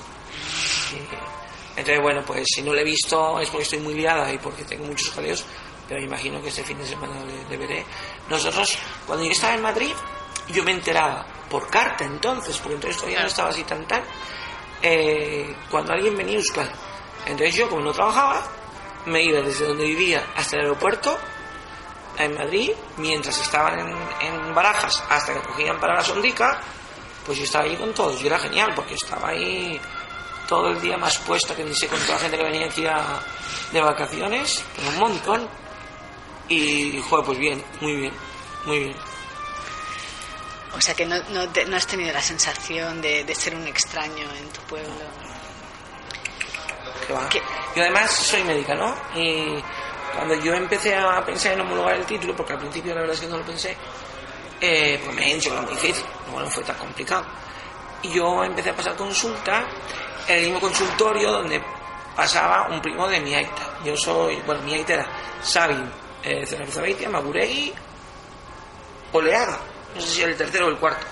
entonces, bueno, pues si no lo he visto es porque estoy muy liada y porque tengo muchos jaleos, pero me imagino que este fin de semana le, le veré. Nosotros, cuando yo estaba en Madrid, yo me enteraba por carta entonces, porque entonces todavía no estaba así tan tan, eh, cuando alguien venía a Euskadi. Entonces yo, como no trabajaba, me iba desde donde vivía hasta el aeropuerto en Madrid, mientras estaban en, en Barajas, hasta que cogían para la Sondica, pues yo estaba ahí con todos, y era genial, porque estaba ahí todo el día más puesto que dice con toda la gente que venía aquí a, de vacaciones, pero un montón. Y, joder, pues bien, muy bien, muy bien. O sea que no, no, no has tenido la sensación de, de, ser un extraño en tu pueblo. Yo además soy médica, ¿no? Y cuando yo empecé a pensar en homologar el título, porque al principio la verdad es que no lo pensé, eh, pues me he dicho que era muy difícil, no, fue tan complicado. Y yo empecé a pasar consulta en el mismo consultorio donde pasaba un primo de mi aita. Yo soy, bueno, mi aita era Sabin, eh, Maguregui, Oleaga no sé si el tercero o el cuarto,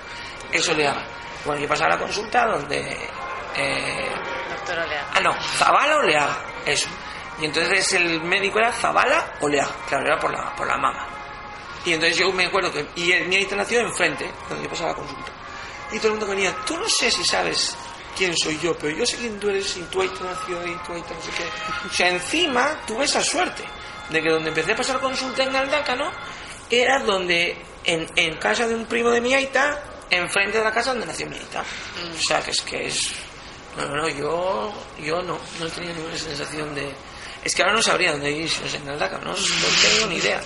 eso le haga. Bueno, yo pasaba la consulta donde... Eh, Doctor Oleaga. Ah, no, Zabala o Leaga, eso. Y entonces el médico era Zabala o Leaga, claro, era por la, por la mama. Y entonces yo me acuerdo que... Y el, mi nació enfrente, donde yo pasaba la consulta. Y todo el mundo venía, tú no sé si sabes quién soy yo, pero yo sé quién tú eres y tu aita nació y tu aita no sé qué. O sea, encima tuve esa suerte de que donde empecé a pasar consulta en Galdácano, era donde, en, en casa de un primo de mi aita, enfrente de la casa donde nació mi aita. O sea, que es que es... No, no, yo, yo no, no tenía ninguna sensación de... Es que ahora no sabría dónde ir si no en Aldaca, no, no tengo ni idea.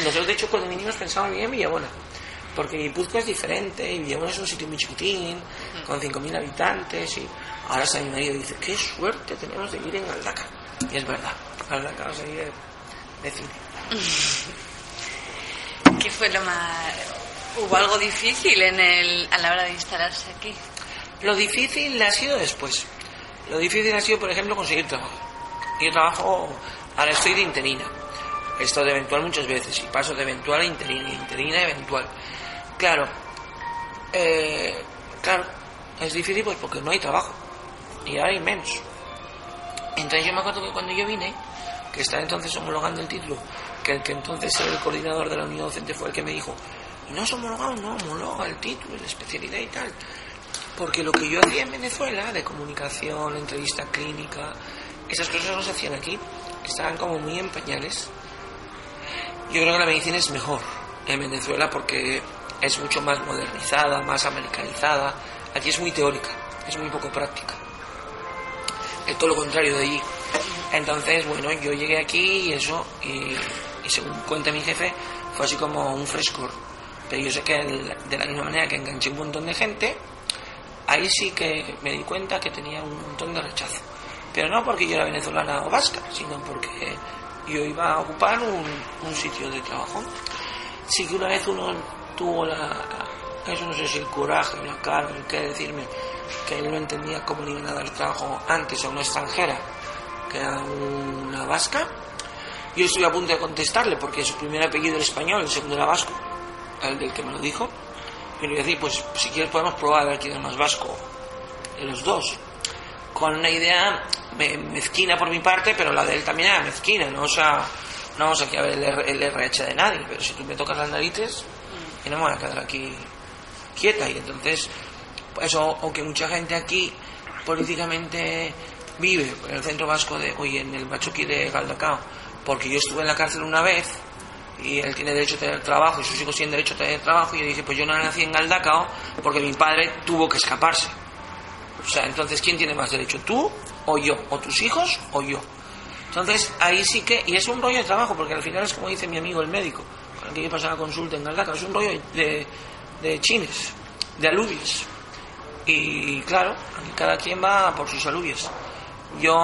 Nosotros, de hecho, cuando vinimos pensábamos bien en Villabona, porque Guipúzcoa es diferente, y Villabona es un sitio muy chiquitín, con 5.000 habitantes, y ahora marido y dice, qué suerte tenemos de vivir en Aldaca. Y es verdad, Aldaca va a de, de cine. ¿Qué fue lo más... ¿Hubo algo difícil en el, a la hora de instalarse aquí? Lo difícil ha sido después. Lo difícil ha sido, por ejemplo, conseguir trabajo. Yo trabajo, ahora estoy de interina. He estado de eventual muchas veces y paso de eventual a interina, interina a eventual. Claro, eh, claro, es difícil pues porque no hay trabajo y ahora hay menos. Entonces yo me acuerdo que cuando yo vine, que estaba entonces homologando el título, que entonces era el coordinador de la unidad docente fue el que me dijo, no es homologado, no, homologa el título, la especialidad y tal. Porque lo que yo hacía en Venezuela, de comunicación, entrevista clínica, esas cosas no se hacían aquí, estaban como muy en pañales. Yo creo que la medicina es mejor en Venezuela porque es mucho más modernizada, más americanizada. Aquí es muy teórica, es muy poco práctica. Es todo lo contrario de allí. Entonces, bueno, yo llegué aquí y eso, y, y según cuenta mi jefe, fue así como un frescor. Pero yo sé que de la misma manera que enganché un montón de gente, ahí sí que me di cuenta que tenía un montón de rechazo. Pero no porque yo era venezolana o vasca, sino porque yo iba a ocupar un, un sitio de trabajo. Sí que una vez uno tuvo la, eso no sé si el coraje o la cara, el que decirme que él no entendía cómo le iban a dar trabajo antes a una extranjera que era una vasca. Yo estuve a punto de contestarle porque su primer apellido era español, el segundo era vasco, el del que me lo dijo. Y le iba a decir, pues si quieres podemos probar a ver quién es más vasco de los dos. Con una idea me- mezquina por mi parte, pero la de él también era mezquina, ¿no? O sea, no vamos aquí a ver el, el RH de nadie, pero si tú me tocas las narices, y no me voy a quedar aquí quieta. Y entonces, eso, aunque mucha gente aquí políticamente vive en el centro vasco de, oye, en el Machuqui de Galdacao, porque yo estuve en la cárcel una vez y él tiene derecho a tener trabajo y sus hijos tienen derecho a tener trabajo y yo dije, pues yo no nací en Galdacao porque mi padre tuvo que escaparse. O sea, entonces, ¿quién tiene más derecho? ¿Tú o yo? ¿O tus hijos o yo? Entonces, ahí sí que... Y es un rollo de trabajo, porque al final es como dice mi amigo el médico, con el que yo pasaba consulta en Galdacao, es un rollo de, de chines, de alubias. Y claro, cada quien va por sus alubias. Yo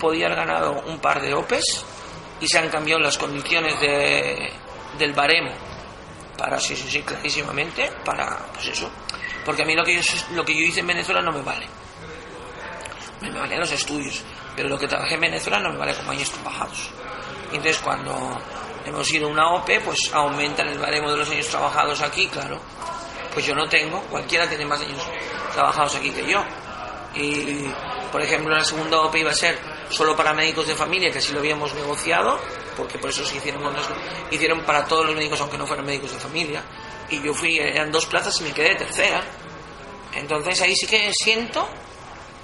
podía haber ganado un par de OPEs y se han cambiado las condiciones de, del baremo para, sí, sí, sí, clarísimamente, para, pues eso. Porque a mí lo que, yo, lo que yo hice en Venezuela no me vale. Me valen los estudios, pero lo que trabajé en Venezuela no me vale como años trabajados. Entonces, cuando hemos ido a una OPE, pues aumentan el baremo de los años trabajados aquí, claro. Pues yo no tengo, cualquiera tiene más años trabajados aquí que yo. Y, por ejemplo, la segunda OPE iba a ser solo para médicos de familia, que así lo habíamos negociado, porque por eso se hicieron, unos- hicieron para todos los médicos, aunque no fueran médicos de familia. Y yo fui, eran dos plazas y me quedé tercera. Entonces ahí sí que siento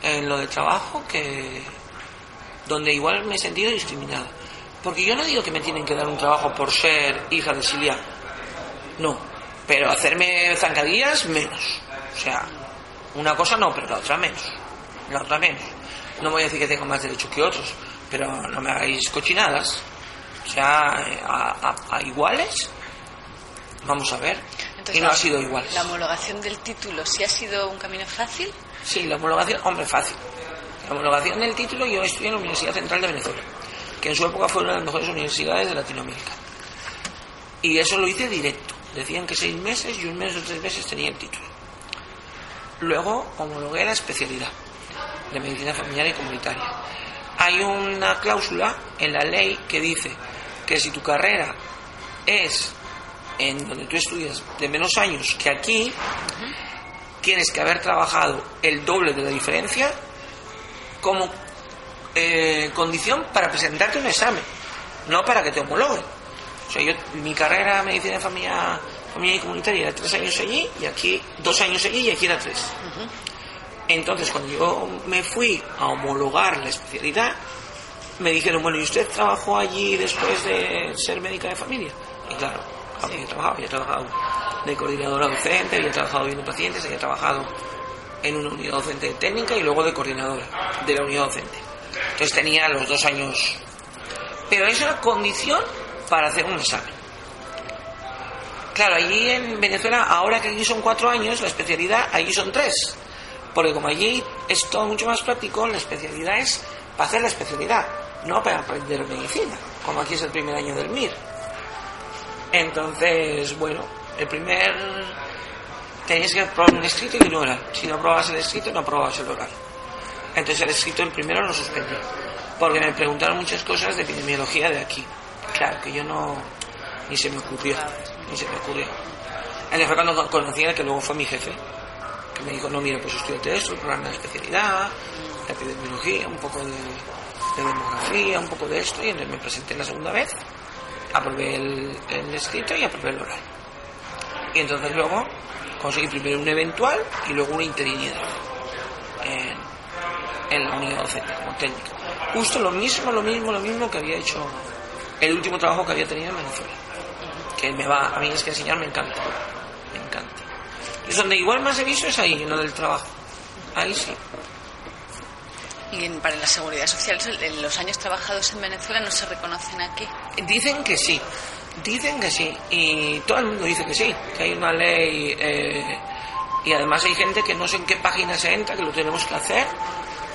en lo de trabajo que donde igual me he sentido discriminada. Porque yo no digo que me tienen que dar un trabajo por ser hija de Silvia. No. Pero hacerme zancadillas, menos. O sea, una cosa no, pero la otra menos. La otra menos. No voy a decir que tengo más derechos que otros, pero no me hagáis cochinadas. O sea, a, a- a iguales, vamos a ver. Entonces, y no la- ha sido igual. La homologación del título, ¿sí ha sido un camino fácil? Sí, la homologación, hombre, fácil. La homologación del título yo estudié en la Universidad Central de Venezuela, que en su época fue una de las mejores universidades de Latinoamérica. Y eso lo hice directo. Decían que seis meses y un mes o tres meses tenía el título. Luego homologué la especialidad de medicina familiar y comunitaria. Hay una cláusula en la ley que dice que si tu carrera es en donde tú estudias de menos años que aquí, tienes que haber trabajado el doble de la diferencia como eh, condición para presentarte un examen, no para que te homologuen. O sea, yo, mi carrera medicina de familia, familia y comunitaria era tres años allí y aquí dos años allí y aquí era tres. Entonces, cuando yo me fui a homologar la especialidad, me dijeron, bueno, ¿y usted trabajó allí después de ser médica de familia? Y claro, había trabajado, había trabajado de coordinadora docente, había trabajado viendo pacientes, había trabajado en una unidad docente técnica y luego de coordinadora de la unidad docente. Entonces tenía los dos años. Pero es una condición para hacer un examen. Claro, allí en Venezuela, ahora que aquí son cuatro años, la especialidad allí son tres. Porque como allí es todo mucho más práctico, la especialidad es para hacer la especialidad, no para aprender medicina, como aquí es el primer año del MIR. Entonces, bueno, el primer tenías que probar un escrito y un oral. Si no probabas el escrito, no probabas el oral. Entonces el escrito el primero lo suspendí. Porque me preguntaron muchas cosas de epidemiología de aquí. Claro, que yo no... Ni se me ocurrió. Ni se me ocurrió. Entonces fue cuando conocí a que luego fue mi jefe. Me dijo, no, mira, pues estudiate esto, el programa de especialidad, la epidemiología, un poco de, de demografía, un poco de esto. Y entonces me presenté la segunda vez. Aprobé el, el escrito y aprobé el oral. Y entonces luego conseguí primero un eventual y luego una interinidad en, en la unidad docente como técnico. Justo lo mismo, lo mismo, lo mismo que había hecho el último trabajo que había tenido en Venezuela. Que me va, a mí es que enseñar me encanta. Y donde igual más he visto es ahí, en lo del trabajo. Ahí sí. ¿Y en, para la seguridad social, los años trabajados en Venezuela no se reconocen aquí? Dicen que sí, Dicen que sí, y todo el mundo dice que sí, que hay una ley eh, y además hay gente que no sé en qué página se entra, que lo tenemos que hacer,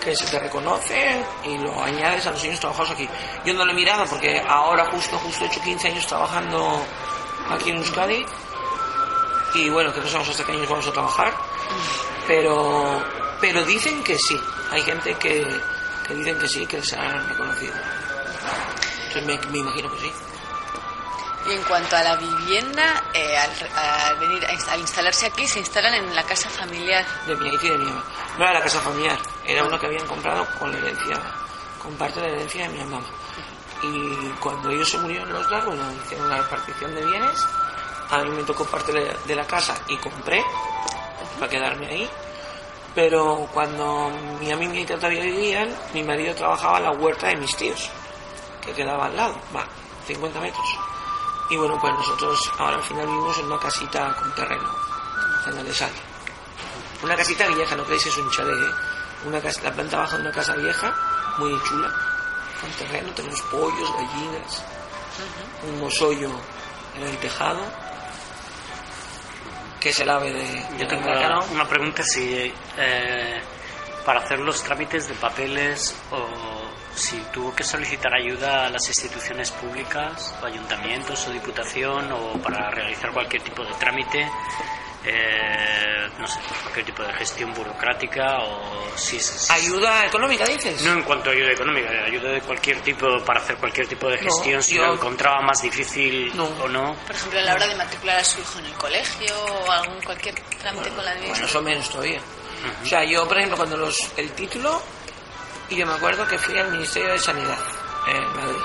que se te reconoce y lo añades a los años trabajados aquí. Yo no lo he mirado porque ahora justo, justo he hecho 15 años trabajando aquí en Euskadi y bueno, que no sabemos hasta qué años vamos a trabajar, pero, pero dicen que sí, hay gente que, que dicen que sí, que se han reconocido. Entonces me, me imagino que sí. Y en cuanto a la vivienda, eh, al, venir, al instalarse aquí, se instalan en la casa familiar. De mi y de mi mamá. No era la casa familiar, era uno que habían comprado con la herencia, con parte de la herencia de mi mamá. Y cuando ellos se murieron los dos, bueno, hicieron la repartición de bienes. A mí me tocó parte de la casa y compré para quedarme ahí. Pero cuando mi amiga y mi todavía vivían, mi marido trabajaba en la huerta de mis tíos, que quedaba al lado, va, 50 metros. Y bueno, pues nosotros ahora al final vivimos en una casita con terreno, en el sal. Una casita vieja, no creéis que es un chalet, ¿eh? una casa, la planta baja de una casa vieja, muy chula, con terreno, tenemos pollos, gallinas, un mosollo en el tejado, que es el ave de... Yo tengo una pregunta si eh, para hacer los trámites de papeles o si tuvo que solicitar ayuda a las instituciones públicas, o ayuntamientos o diputación, o para realizar cualquier tipo de trámite, eh, no sé, cualquier tipo de gestión burocrática o si es, ¿Ayuda económica dices? No en cuanto a ayuda económica, ayuda de cualquier tipo para hacer cualquier tipo de gestión, si lo encontraba más difícil o no. Por ejemplo, a la hora de matricular a su hijo en el colegio o algún cualquier trámite con la administración. Bueno, eso menos todavía. O sea, yo, por ejemplo, cuando los, el título y yo me acuerdo que fui al Ministerio de Sanidad en Madrid.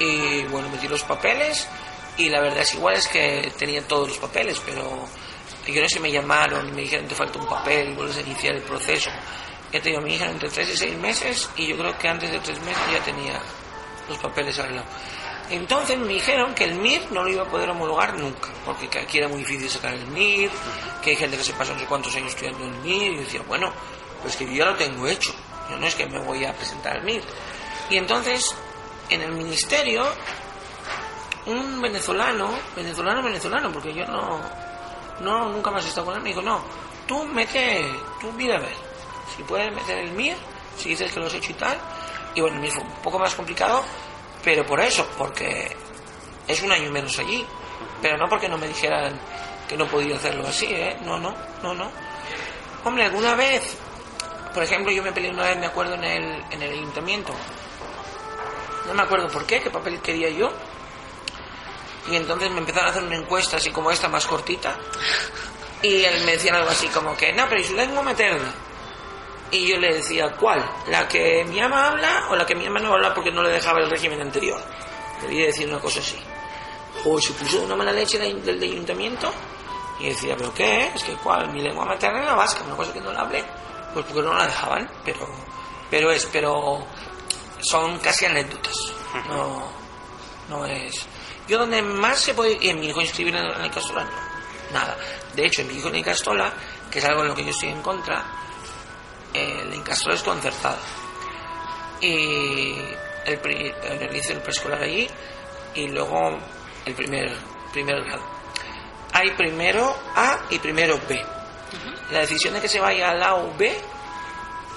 Y bueno, metí los papeles y la verdad es igual es que tenía todos los papeles, pero yo no sé, me llamaron y me dijeron te falta un papel vuelves a iniciar el proceso. Ya te digo, me dijeron entre tres y seis meses y yo creo que antes de tres meses ya tenía los papeles arreglados. Entonces me dijeron que el MIR no lo iba a poder homologar nunca, porque aquí era muy difícil sacar el MIR, que hay gente que se pasa no sé cuántos años estudiando el MIR, y decía, bueno, pues que yo ya lo tengo hecho, no es que me voy a presentar al MIR. Y entonces, en el ministerio, un venezolano, venezolano, venezolano, porque yo no, no nunca más he estado con él, me dijo, no, tú mete, tú mira a ver, si puedes meter el MIR, si dices que lo has hecho y tal. Y bueno, me fue un poco más complicado, pero por eso, porque es un año menos allí. Pero no porque no me dijeran que no podía hacerlo así, ¿eh? No, no, no, no. Hombre, alguna vez por ejemplo, yo me peleé una vez, me acuerdo, en el, en el ayuntamiento. No me acuerdo por qué, qué papel quería yo. Y entonces me empezaron a hacer una encuesta así como esta, más cortita. Y él me decía algo así como que, no, pero ¿y su lengua materna? Y yo le decía, ¿cuál? ¿La que mi ama habla o la que mi ama no habla porque no le dejaba el régimen anterior? Debía decir una cosa así. O se puso una mala leche del, del ayuntamiento y decía, ¿pero qué? Es que ¿cuál? Mi lengua materna es la vasca, una cosa que no la hablé. Pues porque no la dejaban, pero, pero es, pero son casi anécdotas. No, no es. Yo donde más se puede... Y en mi hijo inscribir en el Castola, no. Nada. De hecho, en mi hijo en el Castola, que es algo en lo que yo estoy en contra, el Incastola es concertado. Y el, el, el preescolar allí y luego el primer, primer grado. Hay primero A y primero B. La decisión de que se vaya al A o B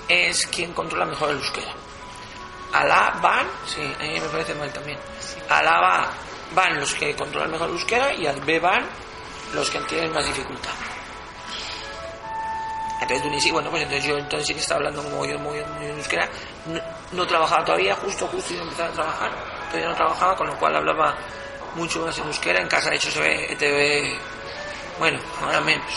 es quien controla mejor el euskera. Al A van, sí, a mí me parece mal también. Al A va, van los que controlan mejor el euskera y al B van los que tienen más dificultad. Entonces sí, bueno, pues entonces yo entonces sí que estaba hablando como yo muy, muy en euskera. No, trabajaba todavía, justo, justo iba a empezar a trabajar. Todavía no trabajaba, con lo cual hablaba mucho más en euskera. En casa, de hecho, se ve ETV, bueno, ahora menos.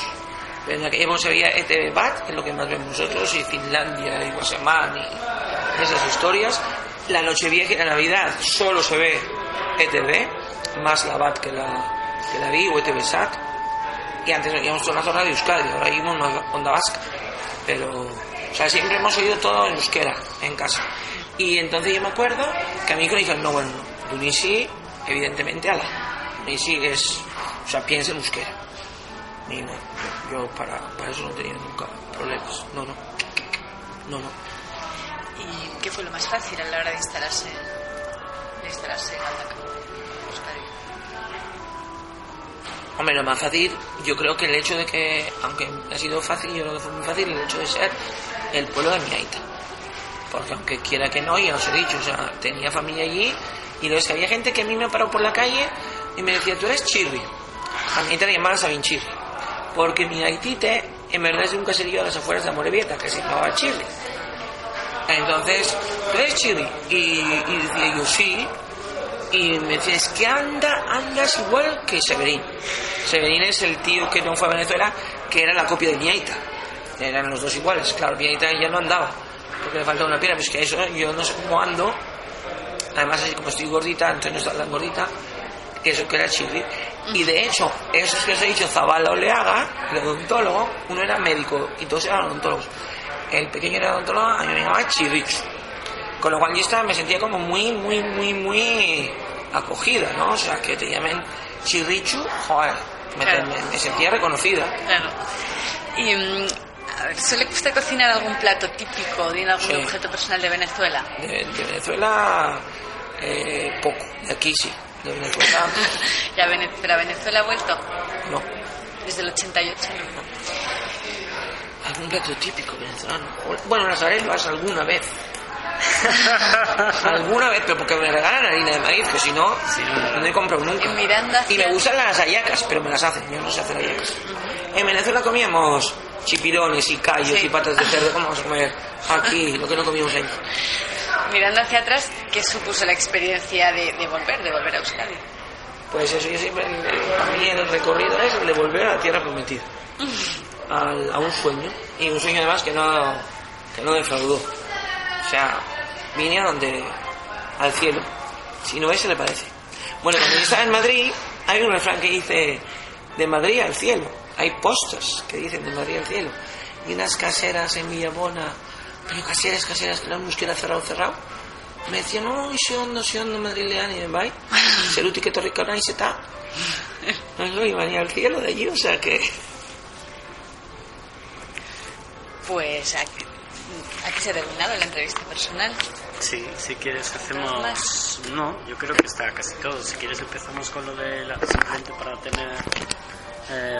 Pero en aquella se veía ETV BAT, que es lo que más vemos nosotros, y Finlandia, y Guasemán, y esas historias. La Nochevieja y la Navidad solo se ve ETV, más la BAT que la, que la vi, o ETV SAT y antes veíamos toda la zona de Euskadi, ahora hay una onda vasca, pero, o sea, siempre hemos oído todo en euskera, en casa. Y entonces yo me acuerdo que a mí me dijeron, no, bueno, Tunisi, evidentemente, ala, Tunisi es, o sea, piensa en euskera. Y no, yo, para, para eso no tenía nunca problemas, no, no, no, no. ¿Y qué fue lo más fácil a la hora de instalarse, de instalarse en Hombre, lo más fácil, yo creo que el hecho de que, aunque ha sido fácil, yo creo que fue muy fácil el hecho de ser el pueblo de mi aita. Porque aunque quiera que no, ya os he dicho, o sea, tenía familia allí y lo es que había gente que a mí me paró por la calle y me decía, tú eres chirri. A mí te llamaban Sabin Chirri. Porque mi haitite, en verdad, es de un caserío a las afueras de Amorebieta, que se llamaba Chirri. Entonces, ¿tú eres chirri? Y, y decía yo, sí y me decía, es que anda, andas igual que Severín. Severín es el tío que no fue a Venezuela, que era la copia de Miaita. Eran los dos iguales. Claro, Miaita ya no andaba, porque le faltaba una pierna, pero que eso yo no sé cómo ando. Además, así como estoy gordita, entonces no está tan gordita, eso que era chirri. Y de hecho, esos que os he dicho, Zabala Oleaga, el odontólogo, uno era médico y todos eran odontólogos. El pequeño era odontólogo, a mí me llamaba Chirrich con lo cual yo estaba, me sentía como muy, muy, muy, muy acogida, ¿no? O sea, que te llamen Chirrichu, joder, me, sentía reconocida. Claro. Y, mm, a ver, ¿suele usted cocinar algún plato típico de algún objeto personal de Venezuela? De, Venezuela, eh, poco. De aquí sí. De Venezuela. ¿Ya ¿Pero a Venezuela ha vuelto? No. Desde el 88. ¿Algún plato típico venezolano? Bueno, las arepas alguna vez. Alguna vez, pero porque me regalan harina de maíz, que si no, no he comprado nunca. Y me gustan las ayacas, pero me las hacen, yo no sé hacer ayacas. En Venezuela comíamos chipirones y callos y patas de cerdo, ¿cómo vamos a comer aquí lo que no comimos ahí? Mirando hacia atrás, ¿qué supuso la experiencia de, volver, de volver a Euskadi? Pues eso, yo siempre, para mí el recorrido es el de volver a la tierra prometida, a un sueño, y un sueño además que no, que no defraudó. O sea, vine a donde, al cielo. Si no es, se le parece. Bueno, cuando yo estaba en Madrid, hay un refrán que dice, de Madrid al cielo. Hay postas que dicen de Madrid al cielo. Y unas caseras en Villabona, pero caseras, caseras, que no era cerrado, cerrado. Me decían, no, y si hondo, si hondo, Madrid Leán, y. Se lo que torre y se está. No, y venía al cielo de allí, o sea que. Pues aquí, Aquí se ha terminado la entrevista personal. Sí, si quieres hacemos... No, yo creo que está casi todo. Si quieres empezamos con lo de la... simplemente para tener... Eh,